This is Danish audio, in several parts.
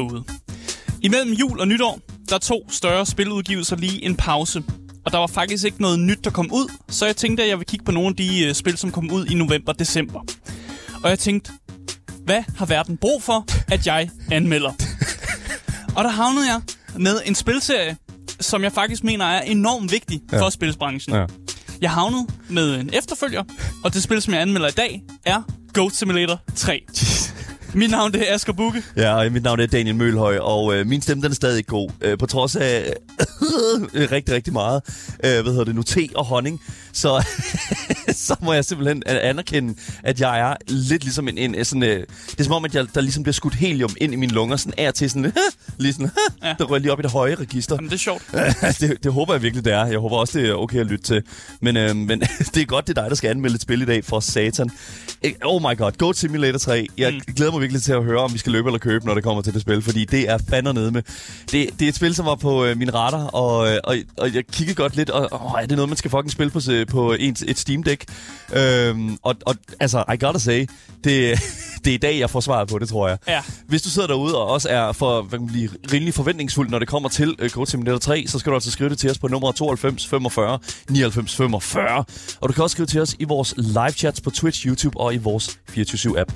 derude. Imellem jul og nytår, der to større spiludgivelser lige en pause. Og der var faktisk ikke noget nyt, der kom ud, så jeg tænkte, at jeg vil kigge på nogle af de uh, spil, som kom ud i november og december. Og jeg tænkte, hvad har verden brug for, at jeg anmelder? og der havnede jeg med en spilserie, som jeg faktisk mener er enormt vigtig ja. for spilsbranchen. Ja. Jeg havnede med en efterfølger, og det spil, som jeg anmelder i dag, er Goat Simulator 3. Mit navn det er Asger Bukke. Ja, og mit navn er Daniel Mølhøj, og øh, min stemme den er stadig god. Øh, på trods af øh, rigtig, rigtig meget, øh, hvad hedder det nu, te og honning, så, så må jeg simpelthen anerkende, at jeg er lidt ligesom en, en sådan, øh, det er som om, at jeg, der ligesom bliver skudt helium ind i mine lunger, sådan er til sådan, lige sådan, ja. der rører lige op i det høje register. Jamen, det er sjovt. det, det, håber jeg virkelig, det er. Jeg håber også, det er okay at lytte til. Men, øh, men det er godt, det er dig, der skal anmelde et spil i dag for satan. Oh my god, Goat Simulator 3. Jeg mm. glæder mig virkelig til at høre, om vi skal løbe eller købe, når det kommer til det spil, fordi det er fandme nede med. Det, det er et spil, som var på øh, min radar, og, øh, og, og jeg kiggede godt lidt, og åh, er det noget, man skal fucking spille på, på en, et Steam Deck? Øhm, og, og altså, I gotta say, det, det er i dag, jeg får svaret på det, tror jeg. Ja. Hvis du sidder derude og også er for, hvad kan man blive, rimelig forventningsfuld, når det kommer til uh, Code Simulator 3, så skal du altså skrive det til os på nummer 92 45 99 45. Og du kan også skrive til os i vores live chats på Twitch, YouTube og i vores 24-7-app.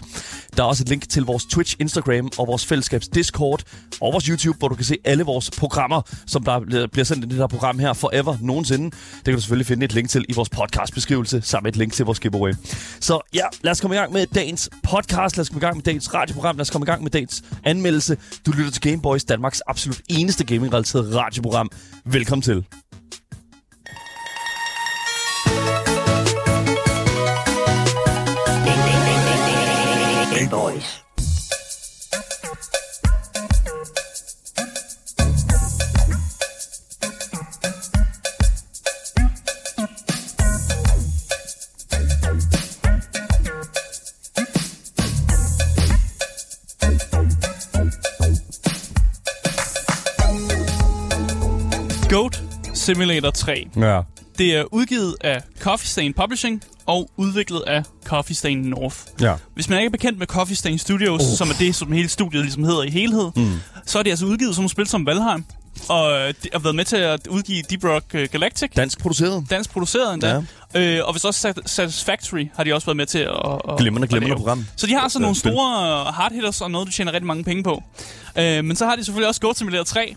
Der er også et link til vores Twitch, Instagram og vores fællesskabs Discord og vores YouTube, hvor du kan se alle vores programmer, som der bliver sendt i det her program her forever nogensinde. Det kan du selvfølgelig finde et link til i vores podcastbeskrivelse, sammen med et link til vores giveaway. Så ja, lad os komme i gang med dagens podcast. Lad os komme i gang med dagens radioprogram. Lad os komme i gang med dagens anmeldelse. Du lytter til Gameboys, Danmarks absolut eneste gaming-relateret radioprogram. Velkommen til. Gameboys. Simulator 3. Ja. Det er udgivet af Coffee Stain Publishing og udviklet af Coffee Stain North. Ja. Hvis man ikke er bekendt med Coffee Stain Studios, Uh. som er det, som hele studiet ligesom hedder i helhed, mm. så er de altså udgivet som spil som Valheim. Og øh, de har været med til at udgive Deep Rock øh, Galactic. Dansk produceret. Dansk produceret endda. Ja. Øh, og hvis også Sat- Satisfactory har de også været med til at... at Glimrende, glimrende program. Så de har Ja, nogle store hard hitters og noget, du tjener rigtig mange penge på. Øh, men så har de selvfølgelig også Goat Simulator 3.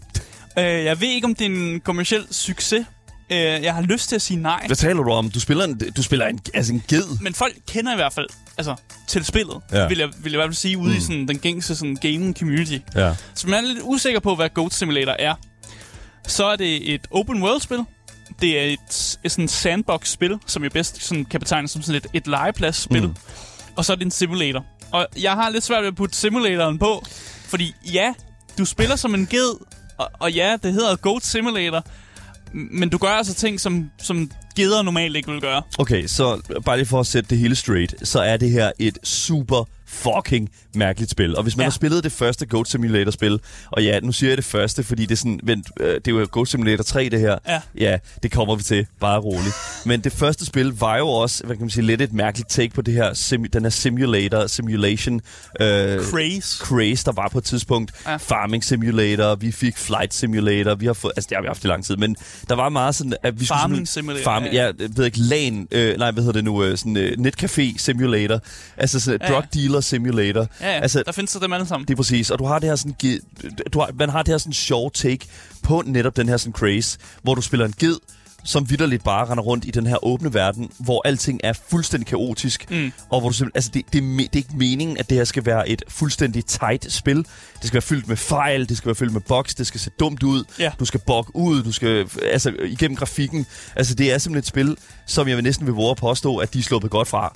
Øh, jeg ved ikke, om det er en kommersiel succes. Øh, jeg har lyst til at sige nej. Hvad taler du om? Du spiller en, du spiller en, altså en ged. Men folk kender i hvert fald altså, til spillet, Ja. vil, jeg, vil jeg i hvert fald sige, ude mm. i sådan, den gængse sådan, gaming community. Ja. Så man er lidt usikker på, hvad Goat Simulator er. Så er det et open world-spil. Det er et, et sådan sandbox-spil, som jeg bedst sådan, kan betegne som sådan et, et legeplads-spil. Mm. Og så er det en simulator. Og jeg har lidt svært ved at putte simulatoren på, fordi ja, du spiller som en ged, og, og ja, det hedder Goat Simulator, men du gør altså ting, som, som geder normalt ikke vil gøre. Okay, så bare lige for at sætte det hele straight, så er det her et super fucking mærkeligt spil. Og hvis man ja. Har spillet det første Goat Simulator-spil, og ja, nu siger jeg det første, fordi det er sådan, vent, øh, det er jo Goat Simulator 3, det her. Ja. Ja, det kommer vi til, bare roligt. Men det første spil var jo også, hvad kan man sige, lidt et mærkeligt take på det her, sim- den her simulator, simulation, øh, Craze. craze, der var på et tidspunkt. Ja. Farming Simulator, vi fik Flight Simulator, vi har fået, altså det har vi haft i lang tid, men der var meget sådan, at vi Farming Simulator, Farming, ja. jeg ved ikke, LAN, øh, nej, hvad hedder det nu, øh, sådan øh, netcafé simulator, altså sådan ja. drug dealer simulator. Ja, ja. Altså, der findes så dem alle sammen. det er præcis, og du har det her sådan, du har, man har det her sådan sjov take på netop den her sådan craze, hvor du spiller en ged, som vidderligt bare render rundt i den her åbne verden, hvor alting er fuldstændig kaotisk, mm. og hvor du simpelthen, altså det, det, er, me- det er ikke meningen, at det her skal være et fuldstændig tight spil. Det skal være fyldt med fejl, det skal være fyldt med bugs, det skal se dumt ud, Ja. du skal bugge ud, du skal, altså igennem grafikken. Altså det er simpelthen et spil, som jeg næsten vil våge at påstå, at de er sluppet godt fra.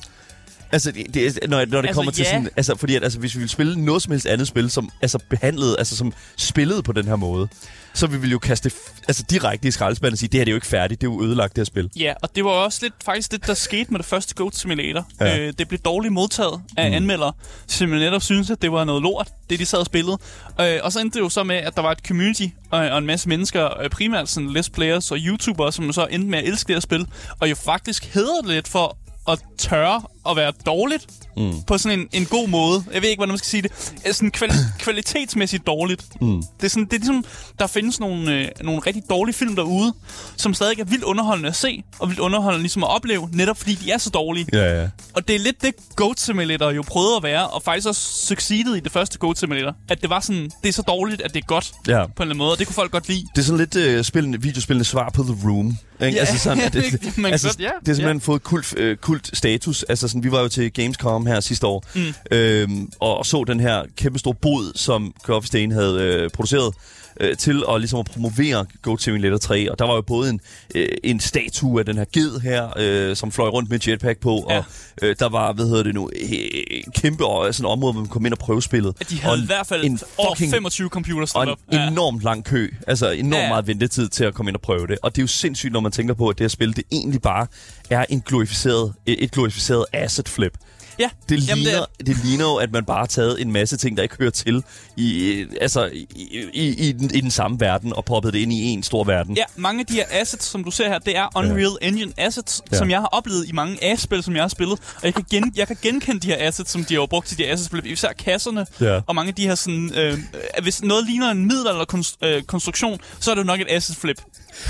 Altså, det, det, når, når det Altså, kommer til ja. sådan... Altså, fordi at, altså, hvis vi ville spille noget som helst andet spil, som altså, behandlede, altså som spillede på den her måde, så vi ville jo kaste det altså, direkte i skraldespanden og sige, det her det er jo ikke færdigt, det er jo ødelagt, det her spil. Ja, og det var også lidt, faktisk det, der skete med det første Goat Simulator. Ja. Øh, det blev dårligt modtaget af mm. anmeldere, som netop synes, at det var noget lort, det de sad og spillede. Øh, og så endte det jo så med, at der var et community og, og en masse mennesker, øh, primært sådan let's players og YouTubere, som så endte med at elske det her spil, og jo faktisk hedder det lidt for at tørre at være dårligt mm. på sådan en, en god måde. Jeg ved ikke, hvordan man skal sige det. Øh, Sådan kvali- kvalitetsmæssigt dårligt. Mm. Det, er sådan, det er ligesom, der findes nogle, øh, nogle rigtig dårlige film derude, som stadig er vildt underholdende at se, og vildt underholdende ligesom at opleve, netop fordi de er så dårlige. Ja, ja. Og det er lidt det Goat Simulator jo prøvede at være, og faktisk også succeeded i det første Goat Simulator. At det var sådan, det er så dårligt, at det er godt Ja. på en eller anden måde, og det kunne folk godt lide. Det er sådan lidt øh, spillende, videospillende svar på The Room. Ikke? Ja, altså sådan, at det, det- man altså, godt- ja, det er simpelthen ja. fået kult, øh, kult status. Altså sådan, vi var jo til Gamescom her sidste år, mm. øhm, og, og så den her kæmpe store bod, som Coffee Stain havde øh, produceret øh, til at, ligesom at promovere Goat Simulator 3. Og der var jo både en, øh, en statue af den her ged her, øh, som fløj rundt med et jetpack på, Ja. og øh, der var, hvad hedder det nu, øh, kæmpe og, sådan et område, hvor man kom ind og prøve spillet. At de havde og i hvert fald en fucking 25 computer og en op. Ja. enormt lang kø. Altså enormt Ja, ja, ja. meget ventetid til at komme ind og prøve det. Og det er jo sindssygt, når man tænker på, at det her spil, det egentlig bare er en glorificeret, et glorificeret asset flip. Ja, Det Jamen, ligner, det det, det ligner jo, at man bare har taget en masse ting, der ikke hører til i, øh, altså, i, i, i, den, i den samme verden, og proppet det ind i en stor verden. Ja, mange af de her assets, som du ser her, det er Unreal ja. Engine assets, Ja. ja. som jeg har oplevet i mange A-spil, som jeg har spillet. Og jeg kan, gen, jeg kan genkende de her assets, som de har brugt til de her assets, især kasserne, Ja. og mange af de her sådan... Øh, øh, hvis noget ligner en middelalderkonstruktion, så er det jo nok et asset flip.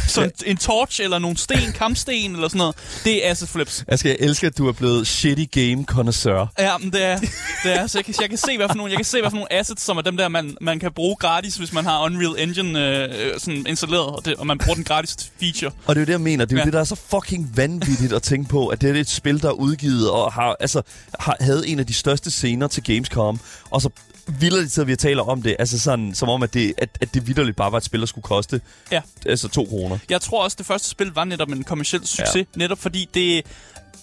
Så en, en torch eller nogle sten, kampsten eller sådan noget, det er asset flips. Jeg, skal, jeg elsker, at du er blevet shitty game connoisseur. Ja, men det er, det er så jeg kan, jeg kan se, hvad for nogle, jeg kan se, hvad for nogle assets, som er dem der, man, man kan bruge gratis, hvis man har Unreal Engine øh, øh, sådan installeret, og, det, og man bruger den gratis feature. Og det er jo det, jeg mener. Det er jo ja. Det, der er så fucking vanvittigt at tænke på, at det er et spil, der er udgivet og har, altså, har, havde en af de største scener til Gamescom, og så til, at vi taler om det, altså sådan, som om, at det, at, at det vidderligt bare var et spil, der skulle koste Ja. altså to kroner. Jeg tror også, det første spil var netop en kommersiel succes, ja. netop fordi det...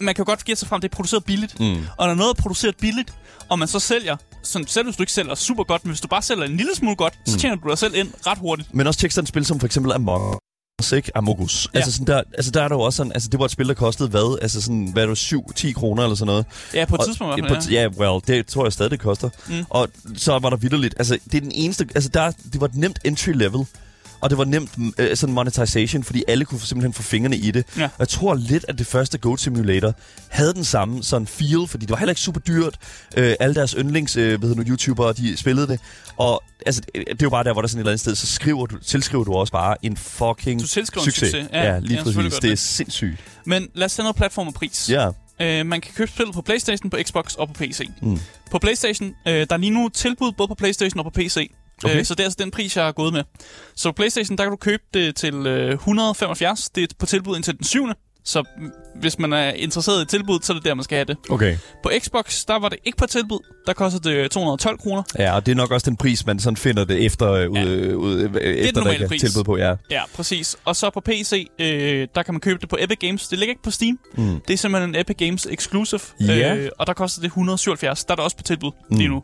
Man kan jo godt gætte sig frem, det er produceret billigt. Mm. Og når noget er produceret billigt, og man så sælger, sådan, selv hvis du ikke sælger super godt, men hvis du bare sælger en lille smule godt, mm. så tjener du dig selv ind ret hurtigt. Men også tjek sådan et spil som for eksempel Among Us, ikke? Amogus. Ja. Altså, sådan der, altså der er der jo også sådan, altså det var et spil, der kostede hvad? Altså sådan, hvad er det, 7-10 kroner eller sådan noget? Ja, på et Og- tidspunkt hvert på Ja, well, det tror jeg stadig, det koster. Mm. Og så var der vidderligt, altså det er den eneste, altså der, det var et nemt entry level. Og det var nemt øh, sådan monetization, fordi alle kunne simpelthen få fingrene i det. Ja. Og jeg tror lidt, at det første Goat Simulator havde den samme sådan feel, fordi det var heller ikke super dyrt. Øh, alle deres yndlings, øh, hvad hedder nu, YouTubere, de spillede det. Og altså, det det er jo bare der, hvor der er sådan et eller andet sted, så skriver du, tilskriver du også bare en fucking Du tilskriver en succes. succes. Ja, Ja, lige ja, præcis. Det er sindssygt. Men lad os tage noget platform og pris. Ja. Øh, man kan købe spillet på Playstation, på Xbox og på PC. Mm. På Playstation, øh, der er lige nu tilbud både på Playstation og på PC. Okay. Øh, så det er altså den pris, jeg har gået med. Så på Playstation, der kan du købe det til øh, 175. Det er på tilbud indtil den 7. Så hvis man er interesseret i tilbud, så er det der, man skal have det. Okay. På Xbox, der var det ikke på tilbud. Der koster det øh, 212 kroner. Ja, og det er nok også den pris, man sådan finder det efter, øh, ud, Ja. øh, ud, øh, efter der normale ikke er pris. tilbud på. Ja. Ja, præcis. Og så på PC, øh, der kan man købe det på Epic Games. Det ligger ikke på Steam. Mm. Det er simpelthen en Epic Games exclusive. Ja. Øh, og der koster det 177. Der er der også på tilbud mm. lige nu.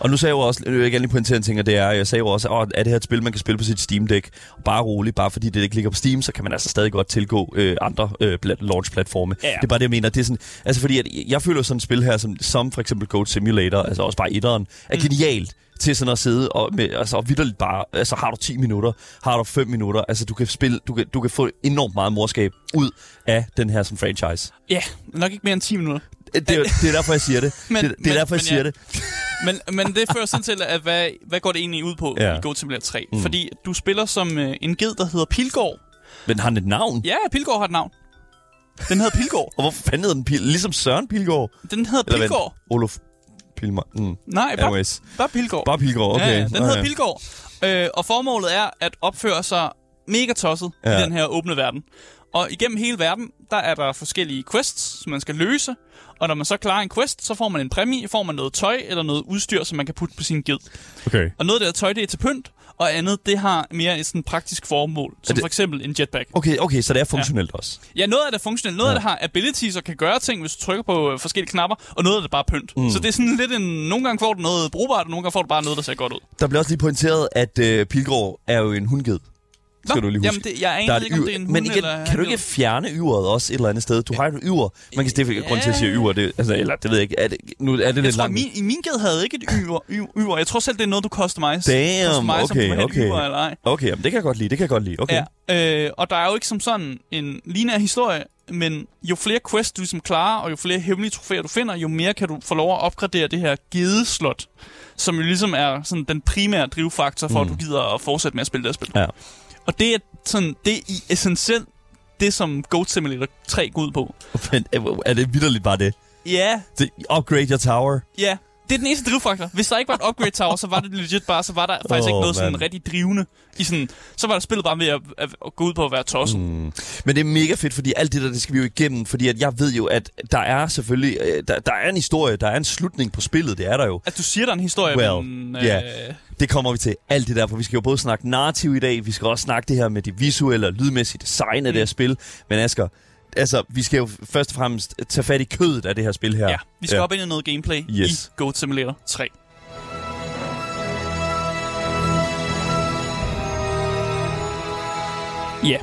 Og nu sagde jeg jo også, jeg gerne lige pointere en ting, og det er, jeg sagde jo også, at er det her et spil, man kan spille på sit Steam Deck? Og bare roligt, bare fordi det ikke ligger på Steam, så kan man altså stadig godt tilgå øh, andre øh, pla- launch-platforme. Ja. Det er bare det, jeg mener. Det er sådan, altså fordi, at jeg føler sådan et spil her, som, som for eksempel Goat Simulator, altså også bare etteren, er genialt til sådan at sidde og, med, altså, og vidderligt bare, altså har du 10 minutter, har du 5 minutter, altså du kan spille, du kan, du kan få enormt meget morskab ud af den her som franchise. Ja, nok ikke mere end 10 minutter. Det, er- det er derfor, jeg siger det. Men- det, det er men- derfor, jeg men siger ja. det. Men, men det fører sådan til, at hvad, hvad går det egentlig ud på Ja. i Goat Simulator 3? Mm. Fordi du spiller som øh, en ged, der hedder Pilgård. Men har den et navn? Ja, Pilgård har et navn. Den hedder Pilgård. Og hvorfor fanden hedder den Pil? Ligesom Søren Pilgaard? Den hedder vent, Olof Pilmar. Mm. Nej, bare, Anyways. bare Pilgård. Bare Pilgaard, okay. Ja, ja, den Nå, hedder ja. Pilgård. Øh, og formålet er at opføre sig mega tosset. Ja. i den her åbne verden. Og igennem hele verden, der er der forskellige quests, som man skal løse. Og når man så klarer en quest, så får man en præmie, får man noget tøj eller noget udstyr, som man kan putte på sin ged. Okay. Og noget af det tøj, det er til pynt, og andet, det har mere et sådan praktisk formål, som det- for eksempel en jetpack. Okay, okay, så det er funktionelt ja. også. Ja, noget af det er funktionelt, noget ja. af det har abilities og kan gøre ting, hvis du trykker på øh, forskellige knapper, og noget af det er bare pynt. Mm. Så det er sådan lidt en... Nogle gange får du noget brugbart, og nogle gange får du bare noget, der ser godt ud. Der bliver også lige pointeret, at øh, Pilgrå er jo en hundged. Skal du lige huske. Jamen, det, jeg aner er ikke, om et det er en hund Men igen, eller kan du ikke fjerne yveret også et eller andet sted? Du har jo et yver. Man kan er grund til at sige yver. Det, altså, eller det ved jeg ikke. Er det, nu er det Jeg lidt tror, langt. min, i min gade havde ikke et yver, yver. Jeg tror selv, det er noget, du customize. Damn, customize, om du okay, et okay. Yver, eller ej. Okay, jamen, det kan jeg godt lide. Det kan jeg godt lide. Okay. Ja, øh, og der er jo ikke som sådan en lineær historie, men jo flere quests du ligesom klarer, og jo flere hemmelige trofæer du finder, jo mere kan du få lov at opgradere det her gedeslot, som jo ligesom er sådan den primære drivfaktor for, mm. at du gider at fortsætte med at spille det her spil. Ja. Og det er sådan, det er i essentielt det, som Goat Simulator 3 går ud på. Men er- det vidderligt bare det? Ja, det? Upgrade your tower. ja. Det er den eneste drivfaktor. Hvis der ikke var et upgrade tower, så var det legit bare, så var der faktisk Åh, ikke noget sådan mand. rigtig drivende. I sådan, så var der spillet bare ved at, at, gå ud på at være tosset. Mm. Men det er mega fedt, fordi alt det der, det skal vi jo igennem. Fordi at jeg ved jo, at der er selvfølgelig... øh, Der, der er en historie, der er en slutning på spillet. Det er der jo. At du siger, der er en historie, Well, men... ja. Øh, Det kommer vi til. Alt det der, for vi skal jo både snakke narrativ i dag, vi skal også snakke det her med det visuelle og lydmæssige design af det her spil. Men Asger, altså, vi skal jo først og fremmest tage fat i kødet af det her spil her. ja, vi skal ja. op ind i noget gameplay Yes. i Goat Simulator 3. Ja.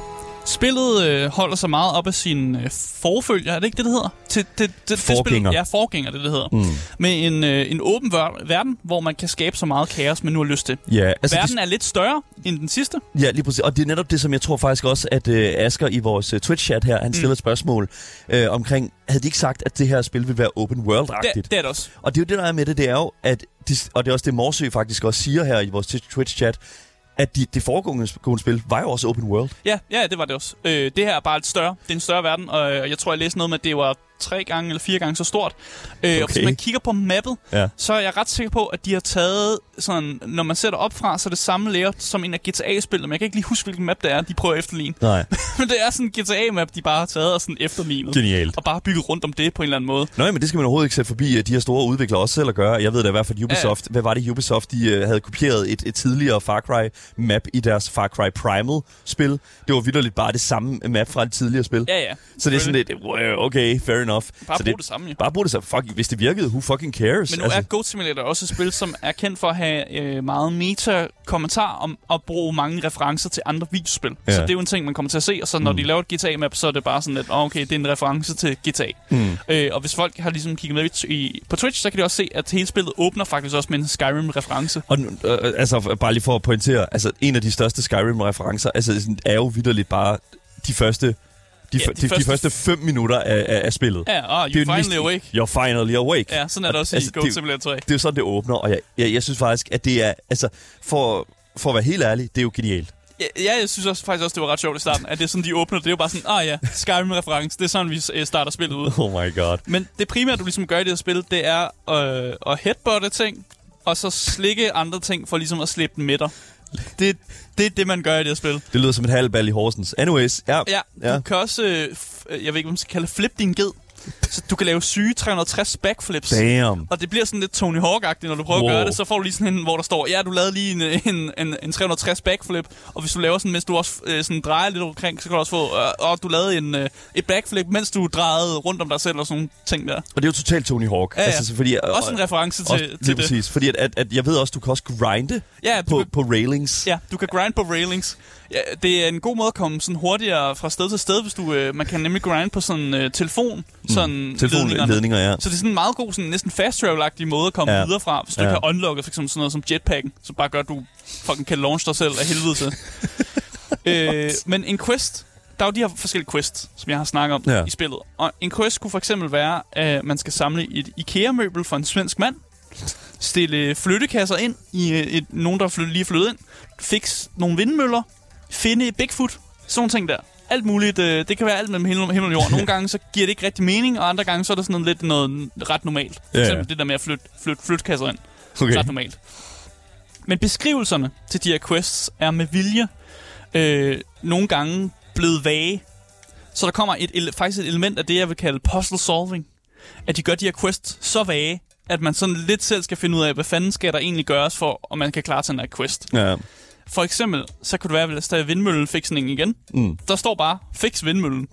Spillet øh, holder sig meget op af sin øh, forfølger, er det ikke det, det hedder? Til, til, til, til Forgænger. Spil, ja, forgænger, det det hedder. Mm. Med en, øh, en åben ver- verden, hvor man kan skabe så meget kaos, man nu har lyst til. Ja, altså, Verden er lidt større end den sidste. det, ja, lige præcis. Og det er netop det, som jeg tror faktisk også, at øh, Asger i vores øh, Twitch-chat her, han stiller et spørgsmål øh, omkring, havde de ikke sagt, at det her spil ville være open world-agtigt? Det, det er det også. Og det er jo det, der er med det, det er jo, at de, og det er også det, Morsø faktisk også siger her i vores Twitch-chat, at de, det foregående spil var jo også open world. Ja, ja, det var det også. Øh, det her er bare lidt større. Det er en større verden, og øh, jeg tror, jeg læste noget med, at det var tre gange eller fire gange så stort. Øh, Og Okay. hvis man kigger på mappet, Ja. så er jeg ret sikker på, at de har taget sådan, når man ser det op fra, så er det samme layout som en af GTA-spillene, men jeg kan ikke lige huske, hvilken map det er, de prøver at efterligne. Nej. men det er sådan en GTA-map, de bare har taget og sådan efterlignet. Genialt. Og bare bygget rundt om det på en eller anden måde. Nå, men det skal man overhovedet ikke sætte forbi, at de her store udviklere også selv at gøre. Jeg ved da i hvert fald, Ubisoft, hvad var det Ubisoft, de uh, havde kopieret et, et tidligere Far Cry map i deres Far Cry Primal-spil. Det var vidderligt bare det samme map fra et tidligere spil. Ja, ja. Så det er sådan lidt, okay, fair enough. Bare så brug det samme, jo. Bare brug det så. Fuck, hvis det virkede, who fucking cares? Men nu altså, er Goat Simulator også et spil, som er kendt for at have øh, meget meta-kommentar om at bruge mange referencer til andre videospil. Ja. Så det er jo en ting, man kommer til at se, og så når mm. de laver et GTA-map, så er det bare sådan lidt, oh, okay, det er en reference til GTA. Mm. Øh, og hvis folk har ligesom kigget med i, på Twitch, så kan de også se, at hele spillet åbner faktisk også med en Skyrim-reference. Og nu, øh, altså, bare lige for at pointere, altså, en af de største Skyrim-referencer, altså, er jo vidderligt bare de første, de, Ja, de de, første- de første fem minutter af, af, af spillet. Ja, oh, Det er you jo finally næsten- awake. You're finally awake. Ja, sådan er det også Altså, i Goat det- Simulator 3. Det er jo sådan, det åbner, og jeg, jeg, jeg synes faktisk, at det er, altså, for, for at være helt ærlig, det er jo genialt. Ja, ja, jeg synes også, faktisk også, det var ret sjovt i starten, at det er sådan, de åbner. Det er jo bare sådan, ah ja, Skyrim-reference. Det er sådan, vi øh, starter spillet ud. Oh my god. Men det primære, du ligesom gør i det her spil, det er øh, at headbutte ting, og så slikke andre ting for ligesom at slippe dem med dig. Det, det er det, man gør i det her spil. Det lyder som et halvbal i Horsens. Anyways, ja. Ja, Ja. du kan også, øh, øh, jeg ved ikke, hvad man skal kalde flip din ged. Så du kan lave syge 360 backflips. Damn. Og det bliver sådan lidt Tony Hawk-agtigt, når du prøver wow. At gøre det. Så får du lige sådan en, hvor der står, ja, du lavede lige en, en, en, en 360 backflip. Og hvis du laver sådan, mens du også øh, sådan drejer lidt omkring, så kan du også få, øh, og du lavede en, øh, et backflip, mens du drejede rundt om dig selv og sådan nogle ting der. Og det er jo totalt Tony Hawk. Ja, ja. Altså, så fordi, Også en reference til, også, til det. præcis. Fordi at, at, at, jeg ved også, du kan også grinde Ja, på, kan, på railings. ja, du kan grind på railings. Ja, det er en god måde at komme sådan hurtigere fra sted til sted, hvis du, øh, man kan nemlig grind på sådan øh, telefon, sådan ledningerne. Telefonledninger, ja. Så det er sådan en meget god, sådan næsten fast travel måde at komme Ja. videre fra, hvis du Ja. kan unlocke for eksempel sådan noget som jetpacken, så bare gør, at du fucking kan launch dig selv af helvede til. øh, men en quest, der er jo de her forskellige quests, som jeg har snakket om Ja. i spillet. Og en quest kunne for eksempel være, at man skal samle et IKEA-møbel for en svensk mand, stille flyttekasser ind i øh, et, nogen, der er lige flyttet ind, fix nogle vindmøller, finde Bigfoot, sådan ting der. Alt muligt. Øh, det kan være alt mellem himmel himmel og jord. Nogle gange så giver det ikke rigtig mening, og andre gange så er det sådan noget, lidt noget ret normalt. For Ja, ja. eksempel det der med at flytte, flytte flytkasser ind. Okay. Ret normalt. Men beskrivelserne til de her quests er med vilje øh, nogle gange blevet vage. Så der kommer et, faktisk et element af det, jeg vil kalde puzzle solving. At de gør de her quests så vage, at man sådan lidt selv skal finde ud af, hvad fanden skal der egentlig gøres for, om man kan klare sådan en quest. Ja. For eksempel, så kan du være, at der er igen. Mm. Der står bare, fix vindmøllen.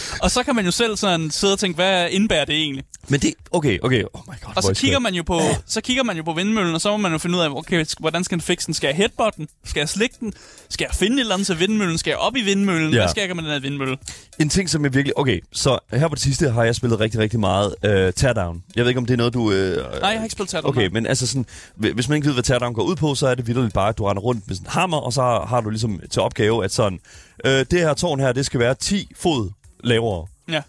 og så kan man jo selv sådan sidde og tænke, hvad indebærer det egentlig? Men det... Okay, okay. Oh my god. Og så er kigger man jo på, så kigger man jo på vindmøllen, og så må man jo finde ud af, okay, hvordan skal den fikse den? Skal jeg headbutt den? Skal jeg slikke den? Skal jeg finde et eller andet til vindmøllen? Skal jeg op i vindmøllen? Ja. Hvad skal jeg gøre med den her vindmølle? En ting, som jeg virkelig... Okay, så her på det sidste har jeg spillet rigtig, rigtig meget uh, Teardown. Jeg ved ikke, om det er noget, du... Uh, Nej, jeg har ikke spillet Tattle. Okay, men altså sådan, hvi- hvis man ikke ved, hvad Teardown går ud på, så er det vildt bare, at du render rundt med sådan en hammer, og så har, har du ligesom til opgave, at sådan, øh, det her tårn her, det skal være 10 fod lavere. Ja.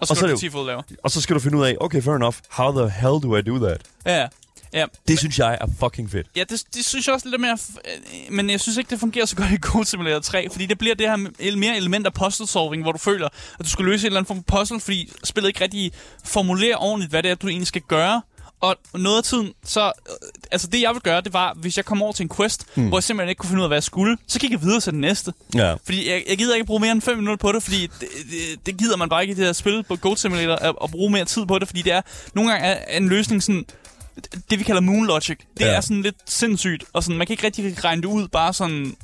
Og så Og så det 10 fod lavere. Og så skal du finde ud af, okay, fair enough, how the hell do I do that? Ja, ja. Det synes jeg er fucking fedt. Ja, det, det synes jeg også lidt mere... øh, Men jeg synes ikke, det fungerer så godt i Goat Simulator 3, fordi det bliver det her mere element af puzzle solving, hvor du føler, at du skal løse en eller anden form for puzzle, fordi spillet ikke rigtig formulerer ordentligt, hvad det er, du egentlig skal gøre. Og noget af tiden, så... øh, Altså det, jeg vil gøre, det var, hvis jeg kom over til en quest, mm. hvor jeg simpelthen ikke kunne finde ud af, hvad jeg skulle, så gik jeg videre til den næste. Ja. Fordi jeg, jeg gider ikke bruge mere end 5 minutter på det, fordi det, det, det gider man bare ikke i det her spil på Goat Simulator, at, at bruge mere tid på det, fordi det er nogle gange er en løsning sådan, det vi kalder moon logic, det Ja. er sådan lidt sindssygt, og sådan, man kan ikke rigtig regne det ud bare sådan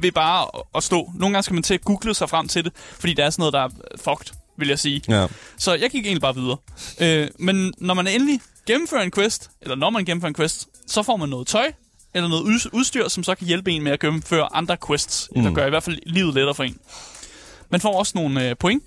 ved bare at- at stå. Nogle gange skal man til at google sig frem til det, fordi der er sådan noget, der er fucked, vil jeg sige. Ja. Så jeg gik egentlig bare videre. Øh, men når man endelig gennemfører en quest, eller når man gennemfører en quest, så får man noget tøj, eller noget ud- udstyr, som så kan hjælpe en med at gennemføre andre quests, mm. eller gøre i hvert fald livet lettere for en. Man får også nogle øh, point,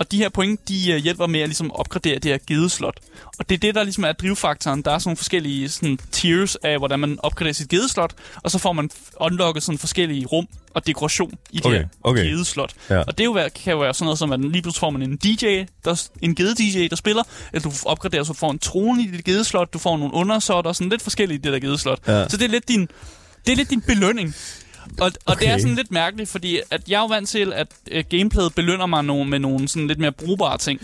og de her point, de øh, hjælper med at ligesom opgradere det her gedeslot. Og det er det, der ligesom er drivfaktoren. Der er sådan nogle forskellige sådan, tiers af, hvordan man opgraderer sit gedeslot, og så får man unlocket sådan forskellige rum og dekoration i det Okay, her okay. gedeslot. Ja. Og det jo, være- kan jo være sådan noget som, at lige pludselig får man en DJ, der, en gede-DJ, der spiller, eller du opgraderer, så får en trone i dit gedeslot, du får nogle undersåtter, sådan lidt forskellige i det der gedeslot. Ja. Så det er lidt din, det er lidt din belønning. Og, og okay. det er sådan lidt mærkeligt, fordi at jeg er jo vant til, at øh, gameplayet belønner mig nogle, med nogle sådan lidt mere brugbare ting.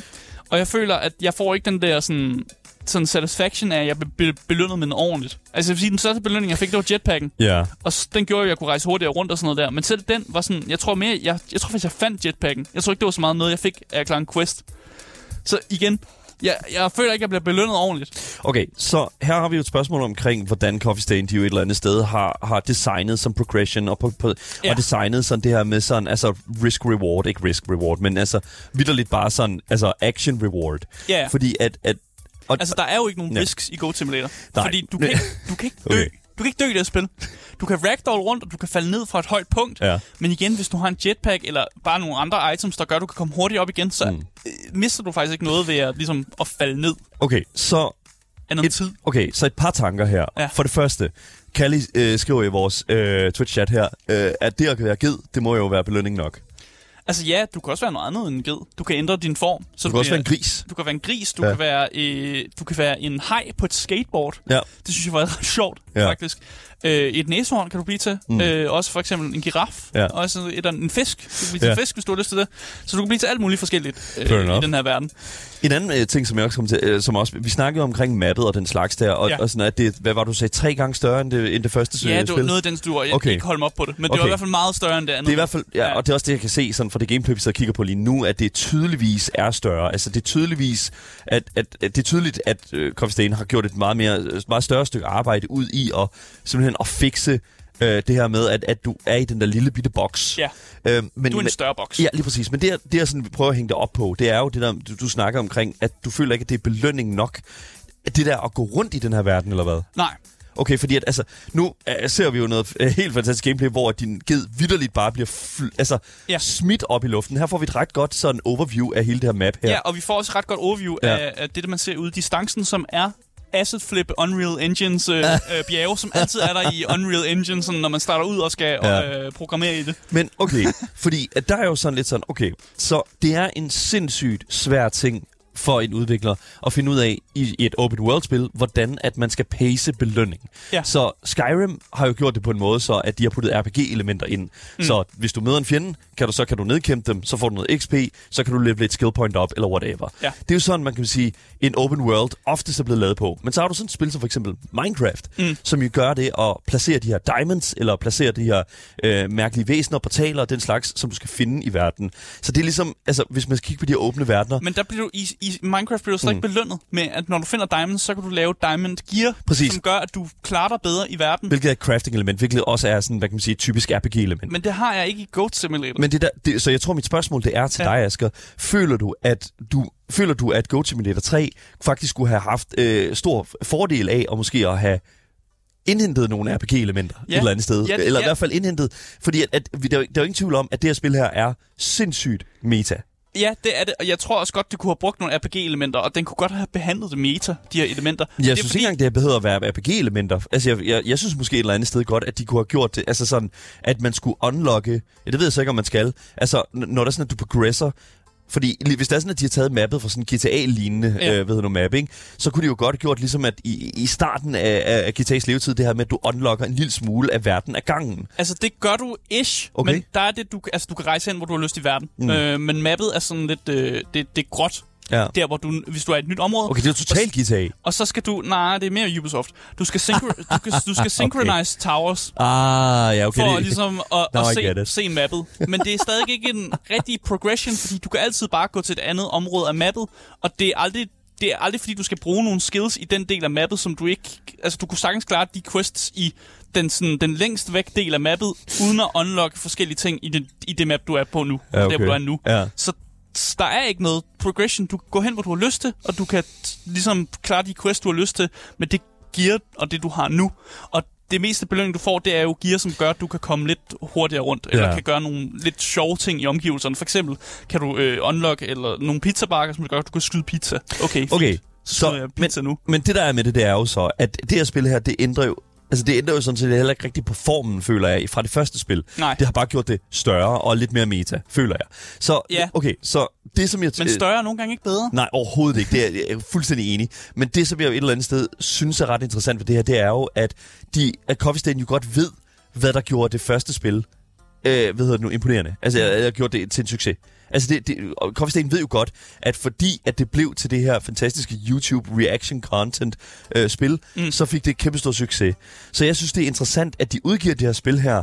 Og jeg føler, at jeg får ikke den der sådan, sådan satisfaction af, at jeg bliver be- belønnet med noget ordentligt. Altså jeg vil sige, den største belønning, jeg fik, det var jetpacken. Ja. Og s- den gjorde, at jeg kunne rejse hurtigere rundt og sådan noget der. Men selv den var sådan, jeg tror mere, jeg, jeg tror faktisk, jeg fandt jetpacken. Jeg tror ikke, det var så meget noget, jeg fik af at klare en quest. Så igen, jeg, jeg føler ikke, at jeg bliver belønnet ordentligt. Okay, så her har vi jo et spørgsmål omkring, hvordan Coffee Stain de jo et eller andet sted har, har designet som progression, og, på, på, ja. Og designet sådan det her med sådan, altså risk-reward, ikke risk-reward, men altså vidderligt bare sådan, altså action-reward. Ja, ja. Fordi at, at og, Altså, der er jo ikke nogen Ja. risks i Goat Simulator. Nej. Fordi du kan, ikke, du kan ikke dø. Okay. Du kan ikke dø i det her spil. Du kan ragdoll rundt, og du kan falde ned fra et højt punkt. Ja. Men igen, hvis du har en jetpack, eller bare nogle andre items, der gør, at du kan komme hurtigt op igen, så Mm. mm. mister du faktisk ikke noget ved at, ligesom, at falde ned okay, så Et- tid. Okay, så et par tanker her. Ja. For det første, Kalli øh, skriver i vores øh, Twitch-chat her, øh, at det at være ged, det må jo være belønning nok. Altså ja, du kan også være noget andet end en ged. Du kan ændre din form. Så Du kan også være en gris. Du kan være en gris, du, Ja. kan, være, øh, du kan være en hej på et skateboard. Ja. Det synes jeg var ret sjovt, ja. faktisk. Øh, et næsehorn kan du blive til. Mm. Øh, også for eksempel en giraf. Ja. Også et, en fisk. Du kan blive til Ja. en fisk, hvis du har lyst til det. Så du kan blive til alt muligt forskelligt øh, i den her verden. En anden øh, ting, som jeg også kom til, øh, som også, vi snakkede omkring mappet og den slags der, og, ja. Og sådan at det, hvad var du sagde, tre gange større end det, end det første Ja, øh, det var spil? noget af den stur. Jeg Okay. ikke holde mig op på det. Men det Okay. var i hvert fald meget større end det andet. Det er i hvert fald, ja, Ja. og det er også det, jeg kan se sådan fra det gameplay, vi så kigger på lige nu, at det tydeligvis er større. Altså det er tydeligvis, at, at, at det er tydeligt, at øh, Coffee Stain har gjort et meget, mere, meget større stykke arbejde ud i at simpelthen at fikse øh, det her med, at, at du er i den der lille bitte boks. Ja, Øh, men, du er en større boks. Ja, lige præcis. Men det, er- det er sådan, vi prøver at hænge det op på, det er jo det der, du, du snakker omkring, at du føler ikke, at det er belønning nok. Det der at gå rundt i den her verden, eller hvad? Nej, Okay, fordi at, altså, nu uh, ser vi jo noget uh, helt fantastisk gameplay, hvor din ged vidderligt bare bliver fl- altså, ja. Smidt op i luften. Her får vi et ret godt sådan overview af hele det her map her. Ja, og vi får også et ret godt overview Ja. af, af det, man ser ude i distancen, som er Asset Flip Unreal Engines øh, øh, bjerge, som altid er der i Unreal Engine, sådan, når man starter ud og skal ja. øh, programmere i det. Men okay, fordi at der er jo sådan lidt sådan, okay, så det er en sindssygt svær ting for en udvikler at finde ud af i, i et open world-spil, hvordan at man skal pace belønning. Ja. Så Skyrim har jo gjort det på en måde, så at de har puttet RPG-elementer ind. Mm. Så hvis du møder en fjende, kan du, så kan du nedkæmpe dem, så får du noget XP, så kan du level et skill point op, eller whatever. Ja. Det er jo sådan, man kan sige, en open world ofte er blevet lavet på. Men så har du sådan et spil som for eksempel Minecraft, mm. som jo gør det at placere de her diamonds, eller placere de her øh, mærkelige væsener, portaler og den slags, som du skal finde i verden. Så det er ligesom, altså hvis man skal kigge på de her åbne verdener, Men der bliver du, i, i Minecraft bliver du slet ikke belønnet med, at når du finder diamonds, så kan du lave diamond gear, Præcis. som gør, at du klarer dig bedre i verden. hvilket er et crafting-element, hvilket også er sådan, hvad kan man sige, et typisk RPG-element. Men det har jeg ikke i Goat Simulator. Men det der, det, så jeg tror, mit spørgsmål det er til Ja. dig, Asger. Føler du, at du føler du, at Goat Simulator 3 faktisk skulle have haft øh, stor fordel af, og måske at have indhentet nogle RPG-elementer Ja. et eller andet sted. Ja, eller i ja. hvert fald indhentet, fordi at, at, der, er jo- der er jo ingen tvivl om, at det her spil her er sindssygt meta. Ja, det er det, og jeg tror også godt, det kunne have brugt nogle RPG-elementer, og den kunne godt have behandlet det meta, de her elementer. Jeg det er synes ikke engang, det behøver at være RPG-elementer. Altså, jeg, jeg, jeg synes måske et eller andet sted godt, at de kunne have gjort det. Altså sådan, at man skulle unlocke... Ja, det ved jeg så ikke, om man skal. Altså, når der er sådan, at du progresser... Fordi hvis det er sådan, at de har taget mappet fra sådan en GTA-lignende ja. øh, ved du, map, ikke? så kunne de jo godt have gjort ligesom, at i, i starten af, af GTA's levetid, det her med, at du unlocker en lille smule af verden af gangen. Altså, det gør du ish, Okay. men der er det, du, altså, du kan rejse hen, hvor du har lyst i verden. Mm. Øh, men mappet er sådan lidt, øh, det, det er gråt, Ja. der hvor du, hvis du er i et nyt område. Okay, det er totalt GTA. Og så skal du, nej, det er mere Ubisoft. Du skal, synchro, du, skal, du skal synchronize towers, Ah, ja, okay. for det, ligesom at, Now at se, se mappet. Men det er stadig ikke en rigtig progression, fordi du kan altid bare gå til et andet område af mappet, og det er aldrig det er aldrig fordi, du skal bruge nogle skills i den del af mappet, som du ikke... Altså, du kunne sagtens klare de quests i den, sådan, den længst væk del af mappet, uden at unlocke forskellige ting i det, i det map, du er på nu. Ja, Der, okay. hvor du er nu. Ja. Så der er ikke noget progression. Du kan gå hen, hvor du har lyst til, og du kan ligesom klare de quests, du har lyst til, med det gear og det, du har nu. Og det meste belønning, du får, det er jo gear, som gør, at du kan komme lidt hurtigere rundt, eller Ja. kan gøre nogle lidt sjove ting i omgivelserne. For eksempel kan du øh, unlock eller nogle pizzabakker, som gør, at du kan skyde pizza. Okay, fint. Okay, så, så- pizza nu. Men det der er med det, det er jo så, at det her spil her, det ændrer jo Altså, det ændrer jo sådan set heller ikke rigtig på formen, føler jeg, fra det første spil. Nej. Det har bare gjort det større og lidt mere meta, føler jeg. Så, Ja. okay, så det som jeg... Men større er nogle gange ikke bedre. Nej, overhovedet ikke. Det er jeg er fuldstændig enig. Men det, som jeg et eller andet sted synes er ret interessant ved det her, det er jo, at, de, at Coffee Stain jo godt ved, hvad der gjorde det første spil, øh, hvad hedder det nu, imponerende. Altså, jeg, jeg gjorde det til en succes. Altså, det, det, Stain ved jo godt, at fordi at det blev til det her fantastiske YouTube reaction content øh, spil, mm. så fik det et kæmpe stor succes. Så jeg synes, det er interessant, at de udgiver det her spil her,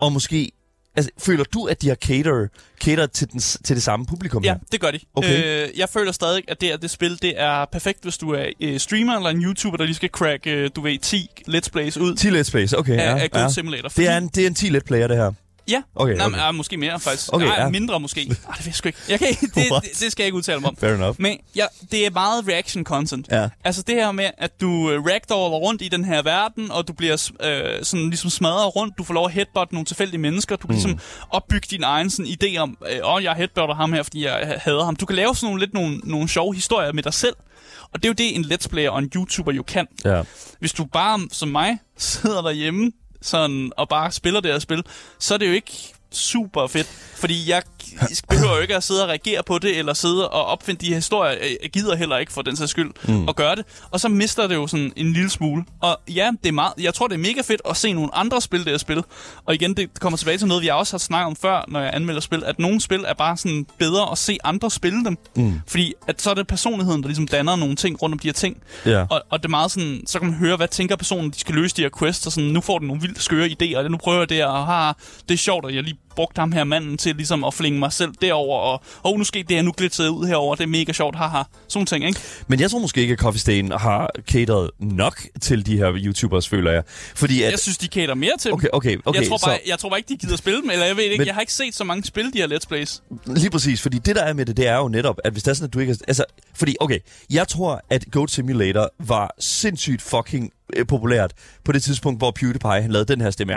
og måske... Altså, føler du, at de har cater, cater til, den, til det samme publikum Ja, her? det gør de. Okay. Øh, jeg føler stadig, at det, her, det spil det er perfekt, hvis du er øh, streamer eller en YouTuber, der lige skal crack, øh, du ved, 10 let's plays ud 10 let's plays, okay. af, ja, af Goat ja. Simulator. Det er en, det er en 10 let player, det her. Ja, Okay, Nå, okay. Men, ah, måske mere faktisk. Okay, Nej, ja. mindre måske. Ah, det ved jeg sgu ikke. Jeg kan, det, det, det skal jeg ikke udtale mig om. Fair enough. Men ja, det er meget reaction content. Ja. Altså det her med, at du øh, ragdoller rundt i den her verden, og du bliver øh, sådan ligesom smadret rundt. Du får lov at headbutt nogle tilfældige mennesker. Du kan ligesom opbygge din egen sådan, idé om, øh, åh, jeg headbutter ham her, fordi jeg øh, hader ham. Du kan lave sådan nogle, lidt nogle, nogle sjove historier med dig selv. Og det er jo det, en let's player og en YouTuber jo kan. Ja. Hvis du bare, som mig, sidder derhjemme sådan, og bare spiller det her spil, så er det jo ikke super fedt. Fordi jeg behøver jo ikke at sidde og reagere på det, eller sidde og opfinde de historier. Jeg gider heller ikke for den sags skyld mm. at gøre det. Og så mister det jo sådan en lille smule. Og ja, det er meget, jeg tror, det er mega fedt at se nogle andre spil, det her spil. Og igen, det kommer tilbage til noget, vi også har snakket om før, når jeg anmelder spil, at nogle spil er bare sådan bedre at se andre spille dem. Mm. Fordi at så er det personligheden, der ligesom danner nogle ting rundt om de her ting. Ja. Og, og det er meget sådan, så kan man høre, hvad tænker personen, de skal løse de her quests, og sådan, nu får den nogle vildt skøre idéer, og nu prøver jeg det, og ha, det er sjovt, at jeg lige brugte ham her manden til ligesom at flinge mig selv derover og oh, nu skete det her, nu glitterede jeg ud herover, det er mega sjovt, haha. Sådan ting, ikke? Men jeg tror måske ikke, at Coffee Stain har cateret nok til de her YouTubers, føler jeg. Fordi at... Jeg synes, de cater mere til. Okay, okay, okay. jeg, tror bare, så, jeg tror bare ikke, de gider spille dem, eller jeg ved ikke, Men- jeg har ikke set så mange spille de her Let's Plays. lige præcis, fordi det der er med det, det er jo netop, at hvis det er sådan, at du ikke... Altså, fordi, okay, jeg tror, at Goat Simulator var sindssygt fucking øh, populært på det tidspunkt, hvor PewDiePie han lavede den her stemme.